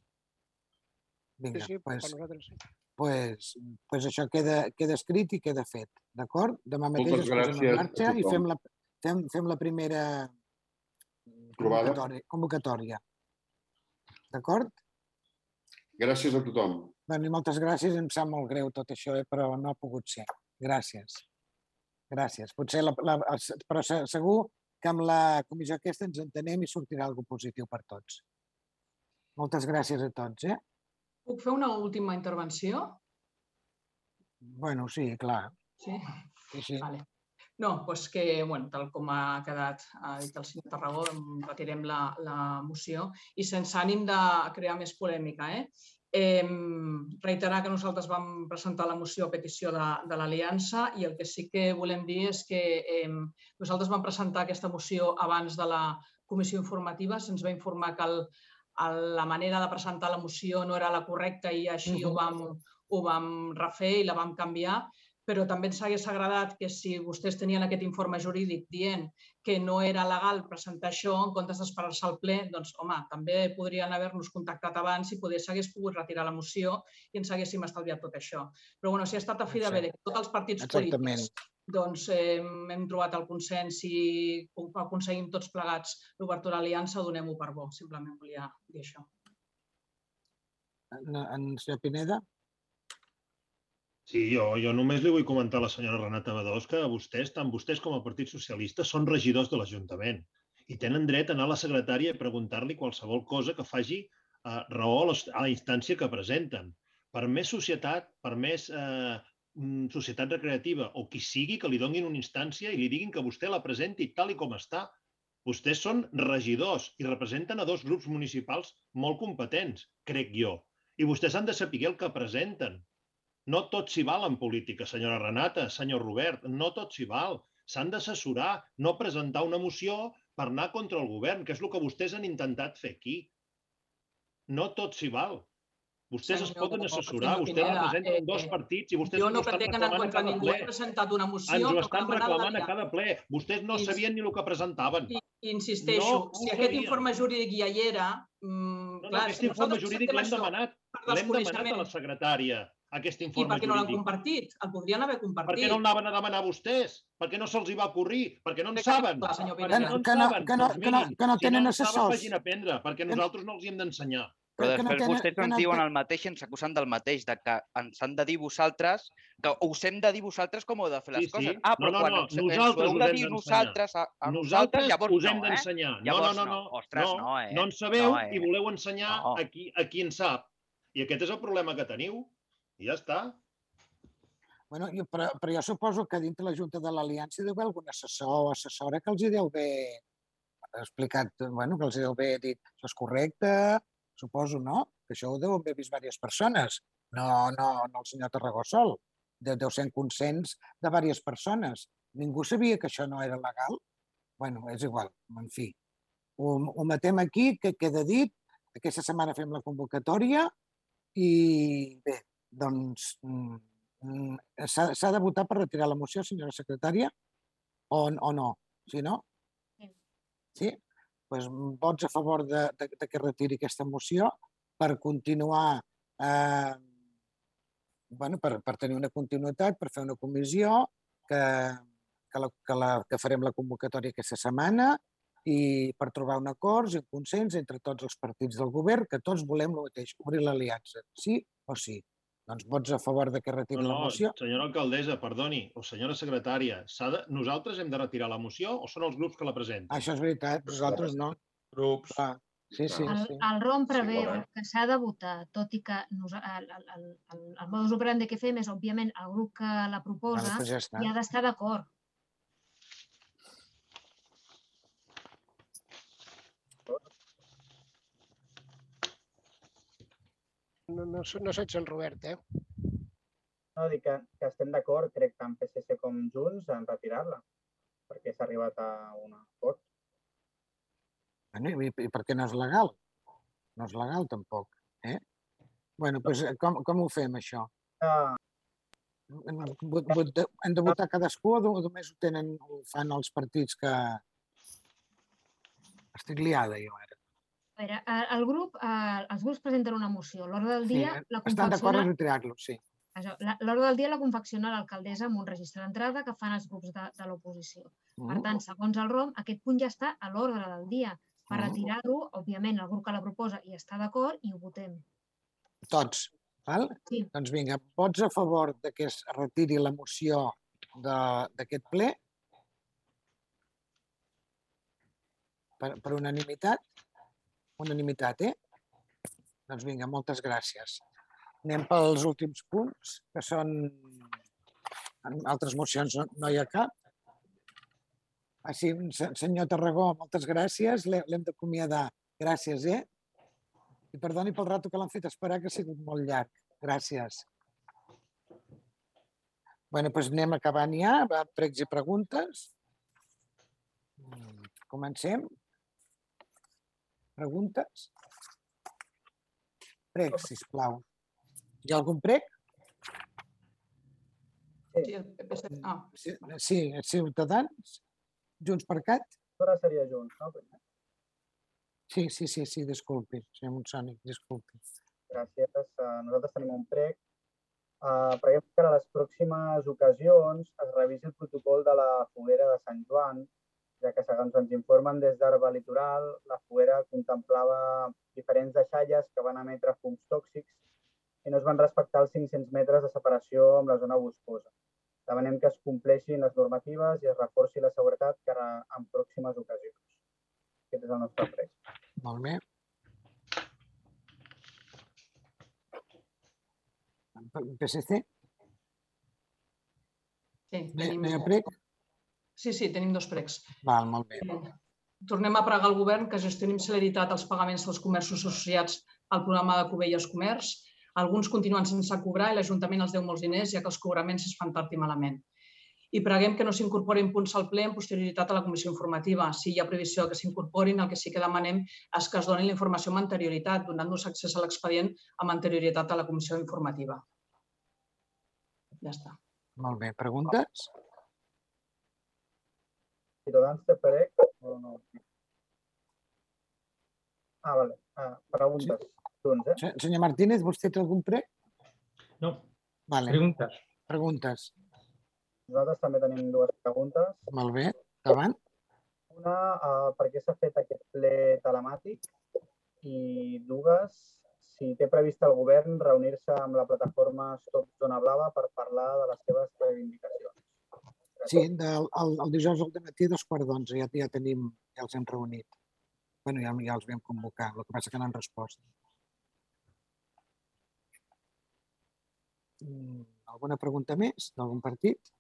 Vinga, sí, sí, pues, per nosaltres sí. Pues, pues això queda, queda escrit i queda fet, d'acord? Demà mateix es posem en marxa i fem la, fem, fem la primera convocatòria. convocatòria. D'acord? Gràcies a tothom. Bueno, i moltes gràcies, em sap molt greu tot això, eh, però no ha pogut ser. Gràcies. Gràcies. Potser la, la, però segur que amb la comissió aquesta ens entenem i sortirà alguna positiu per tots. Moltes gràcies a tots. Eh? Puc fer una última intervenció? Bueno, sí, clar. Sí? Sí, sí. Vale. No, doncs que, bueno, tal com ha quedat ha dit el senyor Tarragó, retirem la, la moció i sense ànim de crear més polèmica. Eh? Eh, reiterar que nosaltres vam presentar la moció a petició de, de l'Aliança i el que sí que volem dir és que eh, nosaltres vam presentar aquesta moció abans de la comissió informativa. Se'ns va informar que el, el, la manera de presentar la moció no era la correcta i així uh -huh. ho, vam, ho vam refer i la vam canviar però també ens hagués agradat que si vostès tenien aquest informe jurídic dient que no era legal presentar això en comptes d'esperar-se al ple, doncs, home, també podrien haver-nos contactat abans i poder s'hagués pogut retirar la moció i ens haguéssim estalviat tot això. Però bueno, si ha estat a fi de bé que tots els partits Exactament. polítics doncs, eh, hem trobat el consens i aconseguim tots plegats l'obertura a l'aliança, donem-ho per bo. Simplement volia dir això. En, en senyor Pineda? Sí, jo, jo només li vull comentar a la senyora Renata Badós que vostès, tant vostès com el Partit Socialista, són regidors de l'Ajuntament i tenen dret a anar a la secretària i preguntar-li qualsevol cosa que faci eh, raó a, a la instància que presenten. Per més societat, per més eh, mm, societat recreativa o qui sigui que li donin una instància i li diguin que vostè la presenti tal i com està. Vostès són regidors i representen a dos grups municipals molt competents, crec jo. I vostès han de saber el que presenten No tot s'hi val en política, senyora Renata, senyor Robert, no tot s'hi val. S'han d'assessorar, no presentar una moció per anar contra el govern, que és el que vostès han intentat fer aquí. No tot s'hi val. Vostès es Senyor poden assessorar, vostès Pineda, representen eh, dos eh, partits i vostès Jo no pretenc anar contra cada ningú, ple. he presentat una moció Ens ho estan reclamant a cada ple. Vostès no sabien ni el que presentaven. I, insisteixo, No si aquest sabien. informe jurídic ja hi era, mm, No, no, clar, aquest informe jurídic l'hem demanat. L'hem demanat a la secretària, aquest I informe per què no l'han compartit? El podrien haver Per compartit. què no el anaven a demanar vostès? Per què no se'ls hi va ocorrir? Perquè no en saben. clar, senyor no Que no- que no- Doncs que no- que no si tenen en saben, assessors. vagin a aprendre, perquè nosaltres no els hi hem d'ensenyar. Però que no després tenen- vostès ens no diuen el mateix i ens acusen del mateix, de que ens han de dir vosaltres, que us hem de dir vosaltres com heu de fer les Sí, sí. coses. Ah, però No, no, quan no, ens, ens ho nosaltres heu us de hem dir d'ensenyar. nosaltres a, a Nosaltres llavors us hem no, eh? d'ensenyar. No, Llavors no, no, no. Ostres, no, no, eh? no en sabeu No, eh? i voleu ensenyar No. a, qui, a qui en sap. I aquest és el problema que teniu. I ja està. Bueno, jo, però, però jo suposo que dintre la Junta de l'Aliança hi deu haver algun assessor o assessora que els hi deu haver explicat, bueno, que els hi deu haver dit això és correcte, suposo, no? Que això ho deu haver vist diverses persones, no, no, no el senyor Tarragó sol. Deu, deu ser en consens de diverses persones. Ningú sabia que això no era legal? bueno, és igual, en fi. Ho, ho matem aquí, que queda dit. Aquesta setmana fem la convocatòria i bé, doncs mm, s'ha s'ha de votar per retirar la moció, senyora secretària, o, o no? Si no? Sí. Sí? Pues, vots a favor de, de, de que retiri aquesta moció per continuar, eh, bueno, per, per tenir una continuïtat, per fer una comissió, que, que, la, que, la, que farem la convocatòria aquesta setmana i per trobar un acord i un consens entre tots els partits del govern, que tots volem el mateix, obrir l'aliança, sí o sí. Doncs vots a favor de que retiri No, la no, moció? senyora alcaldessa, perdoni, o senyora secretària, s'ha de, nosaltres hem de retirar la moció o són els grups que la presenten? Això és veritat, nosaltres no. Grups. Clar. Sí, sí, El, sí. el ROM preveu correcte. que s'ha de votar, tot i que nos, el, el, el, el, el modus operandi que fem és, òbviament, el grup que la proposa doncs ja hi ha d'estar d'acord. No, no, no soc Sant Robert, eh? No, dic que, que estem d'acord, crec, tant PSC com Junts, en retirar-la, perquè s'ha arribat a un acord. Bueno, i, i per què no és legal? No és legal, tampoc. Eh? bueno, doncs, com, com ho fem, això? Ah, Vot, vot, de- han de votar cadascú o no- només ho tenen, ho fan els partits que... Estic liada, jo, ara. Veure, el grup, eh, els grups presenten una moció. L'hora del Sí, dia la estan d'acord confecciona... a retirar-lo, sí. L'hora del dia la confecciona l'alcaldessa amb un registre d'entrada que fan els grups de, de l'oposició. Per Mm. tant, segons el ROM, aquest punt ja està a l'ordre del dia. Per Mm. retirar-ho, òbviament, el grup que la proposa hi està d'acord i ho votem. Tots, val? Sí. Doncs vinga, vots a favor de que es retiri la moció de- d'aquest ple? Per, per unanimitat? Unanimitat, eh? Doncs vinga, moltes gràcies. Anem pels últims punts, que són... En altres mocions no, hi ha cap. Se- senyor Tarragó, moltes gràcies. L'he- L'hem d'acomiadar. Gràcies, eh? I perdoni pel rato que l'han fet esperar, que ha sigut molt llarg. Gràcies. Bé, doncs anem acabant ja. Va, pregs i preguntes. Mm, Comencem. Preguntes? Pregs, sisplau. Hi ha algun prec? Sí, el PP... Ah, Sí, sí, Ciutadans? Junts per Cat? Ara seria Junts, no? Sí, sí, sí, sí, disculpi, senyor Monsònic, disculpi. Gràcies. Uh, nosaltres tenim un prec. Uh, preguem que a les pròximes ocasions es revisi el protocol de la foguera de Sant Joan, ja que segons ens informen des d'Arba Litoral, la foguera contemplava diferents deixalles que van emetre fums tòxics i no es van respectar els 500 metres de separació amb la zona boscosa. Demanem que es compleixin les normatives i es reforci la seguretat cara en pròximes ocasions. Aquest és el nostre prec. Molt bé. PSC? sí, tenim... no hi ha prec? Sí, sí, tenim dos pregs. Val, molt bé. Tornem a pregar al govern que gestioni amb celeritat els pagaments dels comerços associats al programa de Covelles Comerç. Alguns continuen sense cobrar i l'Ajuntament els deu molts diners, ja que els cobraments es fan tard i malament. I preguem que no s'incorporin punts al ple en posterioritat a la comissió informativa. Si hi ha previsió que s'incorporin, el que sí que demanem és que es doni la informació amb anterioritat, donant-nos accés a l'expedient amb anterioritat a la comissió informativa. Ja està. Molt bé. Preguntes? Ciutadans té prec o no? Ah, vale. Ah, preguntes. Junts, eh? Se- Senyor Martínez, vostè té algun prec? No. Vale. Preguntes. Preguntes. Nosaltres també tenim dues preguntes. Molt bé. Endavant. Una, uh, per què s'ha fet aquest ple telemàtic? I dues, si té previst el govern reunir-se amb la plataforma Stop Zona Blava per parlar de les seves reivindicacions. Sí, del, el, el dijous al matí dos quarts d'onze ja, ja tenim, ja els hem reunit. bueno, ja, ja els vam convocar, el que passa que no han respost. Mm, Alguna pregunta més d'algun partit?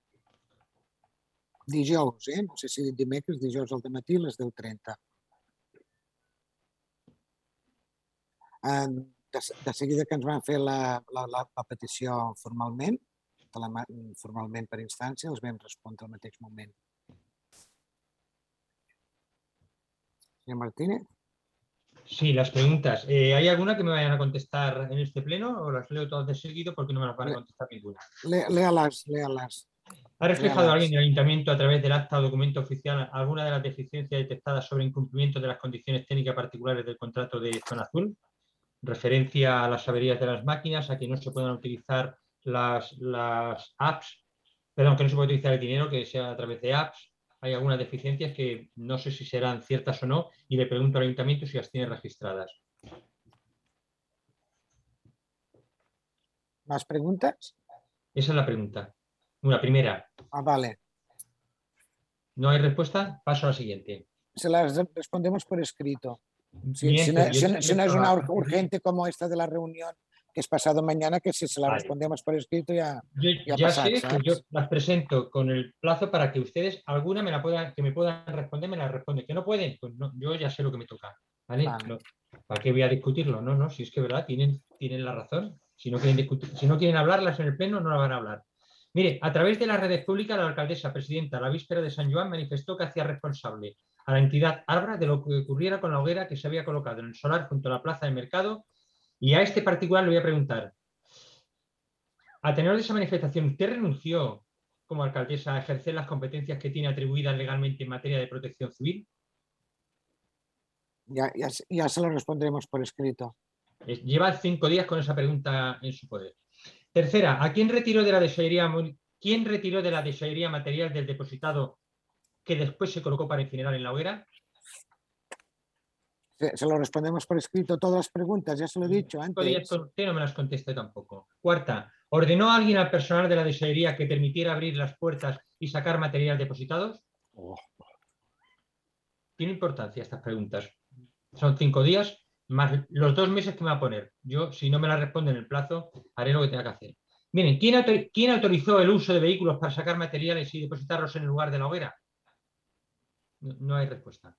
Dijous, eh? No sé si dimecres, dijous al matí a les 10.30. Eh, De, de seguida que ens van fer la, la, la, la petició formalment, formalment per instància, els vam respondre al mateix moment. Señor Martínez. Sí, las preguntas. Eh, ¿Hay alguna que me vayan a contestar en este pleno o las leo todas de seguido porque no me las van a contestar ninguna? Lé- Léalas, léalas. ¿Ha reflejado Léalas. alguien en el ayuntamiento a través del acta o documento oficial alguna de las deficiencias detectadas sobre incumplimiento de las condiciones técnicas particulares del contrato de Zona Azul? Referencia a las averías de las máquinas, a que no se puedan utilizar las, las apps, perdón, que no se puede utilizar el dinero, que sea a través de apps. Hay algunas deficiencias que no sé si serán ciertas o no y le pregunto al ayuntamiento si las tiene registradas. ¿Más preguntas? Esa es la pregunta. Una primera. Ah, vale. ¿No hay respuesta? Paso a la siguiente. Se las respondemos por escrito. Si, Bien, si no, pues, si no- estoy si no es una urgente como esta de la reunión que es pasado mañana, que si se la Vale. respondemos por escrito ya, Yo ya, sé que yo las presento con el plazo para que ustedes, alguna me la puedan, que me puedan responder, me la responden. Que no pueden, pues no, yo ya sé lo que me toca. ¿vale? Vale. No, ¿Para qué voy a discutirlo? No, no, si es que verdad, tienen, tienen la razón. Si no, quieren discutir, si no quieren hablarlas en el pleno, no la van a hablar. Mire, a través de las redes públicas, la alcaldesa presidenta, la víspera de San Juan, manifestó que hacía responsable a la entidad Arbra de lo que ocurriera con la hoguera que se había colocado en el solar junto a la plaza del mercado. Y a este particular le voy a preguntar, a tenor de esa manifestación, ¿usted renunció como alcaldesa a ejercer las competencias que tiene atribuidas legalmente en materia de protección civil? Ya, ya, ya se lo respondremos por escrito. Es- Lleva cinco días con esa pregunta en su poder. Tercera, ¿a quién retiró de la desearía, quién retiró de la desearía material del depositado que después se colocó para incinerar en la hoguera? Se, lo respondemos por escrito todas las preguntas, ya se lo he dicho Cinco días antes. usted no me las conteste tampoco. Cuarta, ¿ordenó alguien al personal de la desearía que permitiera abrir las puertas y sacar material depositados? Tiene importancia estas preguntas. Son cinco días más los dos meses que me va a poner. Yo, si no me la responde en el plazo, haré lo que tenga que hacer. Miren, ¿quién, autor- quién autorizó el uso de vehículos para sacar materiales y depositarlos en el lugar de la hoguera? No, no hay respuesta.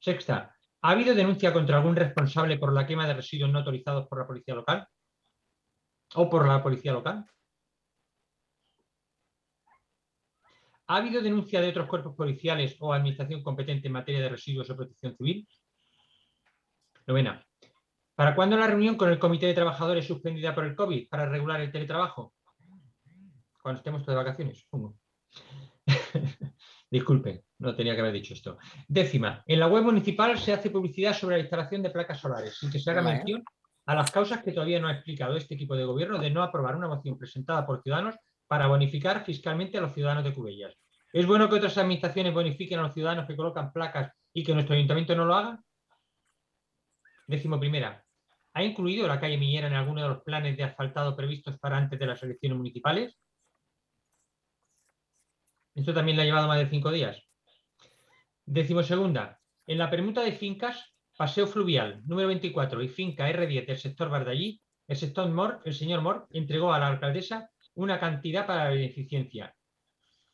Sexta, ¿ha habido denuncia contra algún responsable por la quema de residuos no autorizados por la policía local? ¿O por la policía local? ¿Ha habido denuncia de otros cuerpos policiales o administración competente en materia de residuos o protección civil? Novena. ¿Para cuándo la reunión con el Comité de Trabajadores suspendida por el COVID para regular el teletrabajo? Cuando estemos todos de vacaciones, supongo. Disculpen, no tenía que haber dicho esto. Décima. En la web municipal se hace publicidad sobre la instalación de placas solares, sin que se haga mención a las causas que todavía no ha explicado este equipo de gobierno de no aprobar una moción presentada por ciudadanos para bonificar fiscalmente a los ciudadanos de Cubellas. ¿Es bueno que otras administraciones bonifiquen a los ciudadanos que colocan placas y que nuestro ayuntamiento no lo haga? Décimo primera. ¿Ha incluido la calle Miñera en alguno de los planes de asfaltado previstos para antes de las elecciones municipales? Esto también le ha llevado más de cinco días. Décimo segunda. En la permuta de fincas, Paseo Fluvial número 24 y finca R10 del sector Bardallí, el sector el señor Mor entregó a la alcaldesa una cantidad para la beneficencia.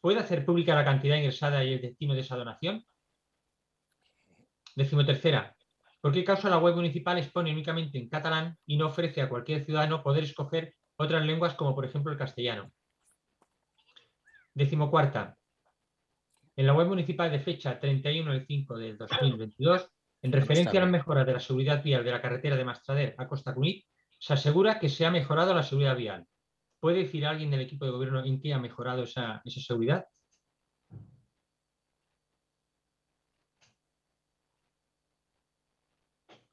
¿Puede hacer pública la cantidad ingresada y el destino de esa donación? Décimo tercera. ¿Por qué causa la web municipal expone únicamente en catalán y no ofrece a cualquier ciudadano poder escoger otras lenguas como por ejemplo el castellano? Decimocuarta. En la web municipal de fecha 31 de 5 del 2022, en referencia a las mejoras de la seguridad vial de la carretera de Mastrader a Costa Cunit, se asegura que se ha mejorado la seguridad vial. ¿Puede decir alguien del equipo de gobierno en qué ha mejorado esa, esa seguridad?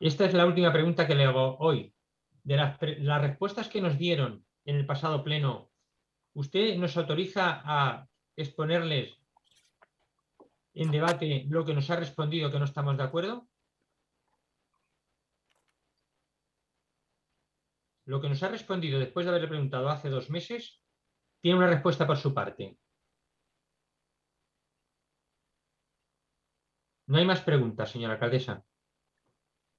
Esta es la última pregunta que le hago hoy. De las, las respuestas que nos dieron en el pasado pleno, ¿usted nos autoriza a exponerles en debate lo que nos ha respondido que no estamos de acuerdo? Lo que nos ha respondido después de haberle preguntado hace dos meses, tiene una respuesta por su parte. No hay más preguntas, señora alcaldesa.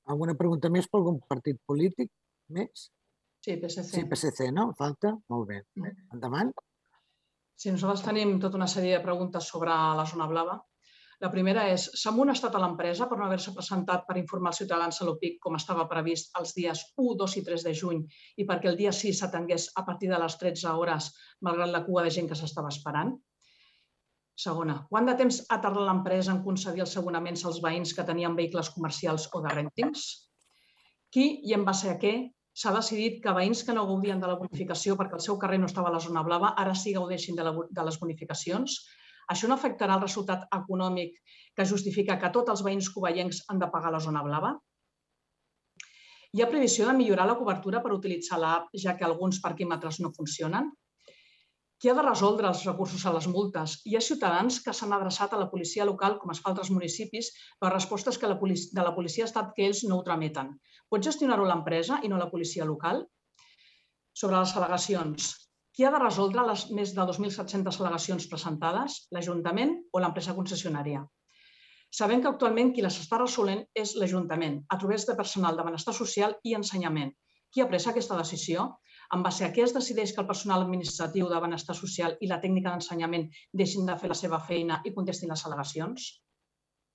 Alguna pregunta més per algun partit polític? Més? Sí, PSC. Sí, PSC, no? Falta? Molt bé. Endavant. Sí, nosaltres tenim tota una sèrie de preguntes sobre la zona blava. La primera és, s'ha amonestat a l'empresa per no haver-se presentat per informar els ciutadans a l'OPIC com estava previst els dies 1, 2 i 3 de juny i perquè el dia 6 s'atengués a partir de les 13 hores malgrat la cua de gent que s'estava esperant? Segona, quant de temps ha tardat l'empresa en concedir els abonaments als veïns que tenien vehicles comercials o de rèntings? Qui i en base a què s'ha decidit que veïns que no gaudien de la bonificació perquè el seu carrer no estava a la zona blava ara sí gaudeixin de, la, de les bonificacions? Això no afectarà el resultat econòmic que justifica que tots els veïns covellencs han de pagar la zona blava? Hi ha previsió de millorar la cobertura per utilitzar l'app, ja que alguns parquímetres no funcionen? Qui ha de resoldre els recursos a les multes? Hi ha ciutadans que s'han adreçat a la policia local, com es fa a altres municipis, per respostes que la de la policia ha estat que ells no ho trameten. Pot gestionar-ho l'empresa i no la policia local? Sobre les al·legacions. Qui ha de resoldre les més de 2.700 al·legacions presentades? L'Ajuntament o l'empresa concessionària? Sabem que actualment qui les està resolent és l'Ajuntament, a través de personal de benestar social i ensenyament. Qui ha pres aquesta decisió? en base a què es decideix que el personal administratiu de benestar social i la tècnica d'ensenyament deixin de fer la seva feina i contestin les al·legacions?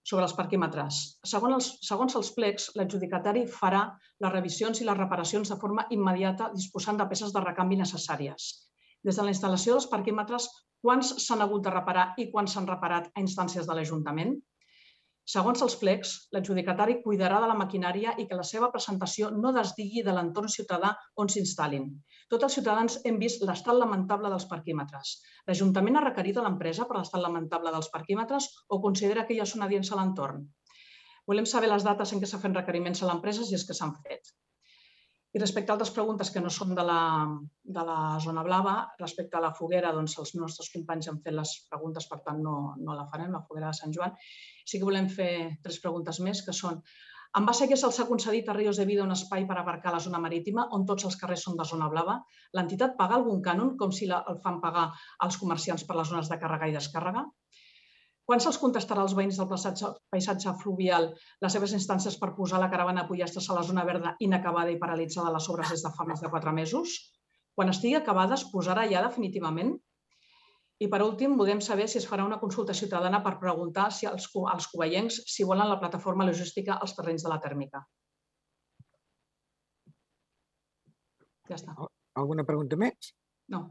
Sobre els parquímetres. Segons els, segons els plecs, l'adjudicatari farà les revisions i les reparacions de forma immediata disposant de peces de recanvi necessàries. Des de la instal·lació dels parquímetres, quants s'han hagut de reparar i quants s'han reparat a instàncies de l'Ajuntament? Segons els plecs, l'adjudicatari cuidarà de la maquinària i que la seva presentació no desdigui de l'entorn ciutadà on s'instal·lin. Tots els ciutadans hem vist l'estat lamentable dels parquímetres. L'Ajuntament ha requerit a l'empresa per l'estat lamentable dels parquímetres o considera que ha són adients a l'entorn? Volem saber les dates en què s'ha fet requeriments a l'empresa si és que s'han fet. I respecte a altres preguntes que no són de la, de la zona blava, respecte a la foguera, doncs els nostres companys han fet les preguntes, per tant no, no la farem, la foguera de Sant Joan. Sí que volem fer tres preguntes més, que són en base a què se'ls ha concedit a Ríos de Vida un espai per abarcar la zona marítima on tots els carrers són de zona blava? L'entitat paga algun cànon, com si la, el fan pagar als comerciants per les zones de càrrega i descàrrega? Quan se'ls contestarà als veïns del paisatge, paisatge fluvial les seves instàncies per posar la caravana Pollastres a la zona verda inacabada i paralitzada les obres des de fa més de quatre mesos? Quan estigui acabada es posarà ja definitivament? I per últim, volem saber si es farà una consulta ciutadana per preguntar si els, els covellencs si volen la plataforma logística als terrenys de la tèrmica. Ja està. Alguna pregunta més? No.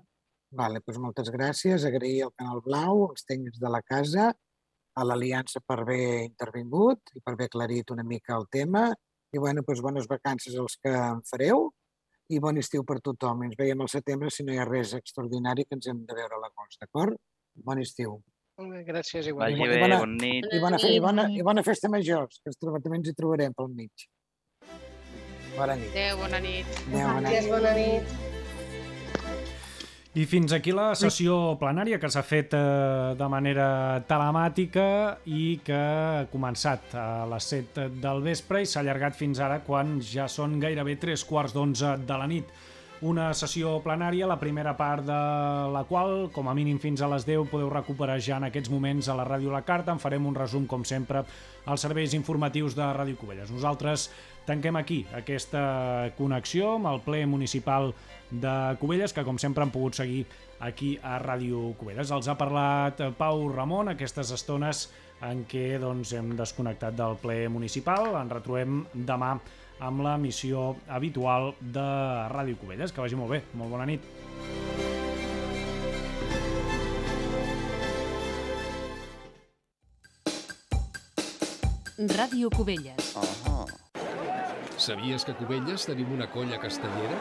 Vale, doncs moltes gràcies. Agrair al Canal Blau, als tècnics de la casa, a l'Aliança per haver intervingut i per haver aclarit una mica el tema. I bueno, doncs bones vacances als que en fareu i bon estiu per tothom. Ens veiem al setembre si no hi ha res extraordinari que ens hem de veure a l'agost, d'acord? Bon estiu. Gràcies, igual. Vagi I bé, bona, bon nit. I bona, fe, i, bona, I bona festa major, que ens trobar, també ens hi trobarem pel mig. Bona nit. Adéu, bona nit. Adéu, bona nit. Bona nit. I fins aquí la sessió plenària que s'ha fet eh, de manera telemàtica i que ha començat a les 7 del vespre i s'ha allargat fins ara quan ja són gairebé 3 quarts d'11 de la nit. Una sessió plenària, la primera part de la qual, com a mínim fins a les 10, podeu recuperar ja en aquests moments a la Ràdio La Carta. En farem un resum, com sempre, als serveis informatius de Ràdio Cubelles. Nosaltres tanquem aquí aquesta connexió amb el ple municipal de Cubelles, que com sempre han pogut seguir aquí a Ràdio Cubelles. Els ha parlat Pau Ramon aquestes estones en què doncs, hem desconnectat del ple municipal. En retrobem demà amb la missió habitual de Ràdio Cubelles. Que vagi molt bé. Molt bona nit. Ràdio Cubelles. Sabies que a Cubelles tenim una colla castellera?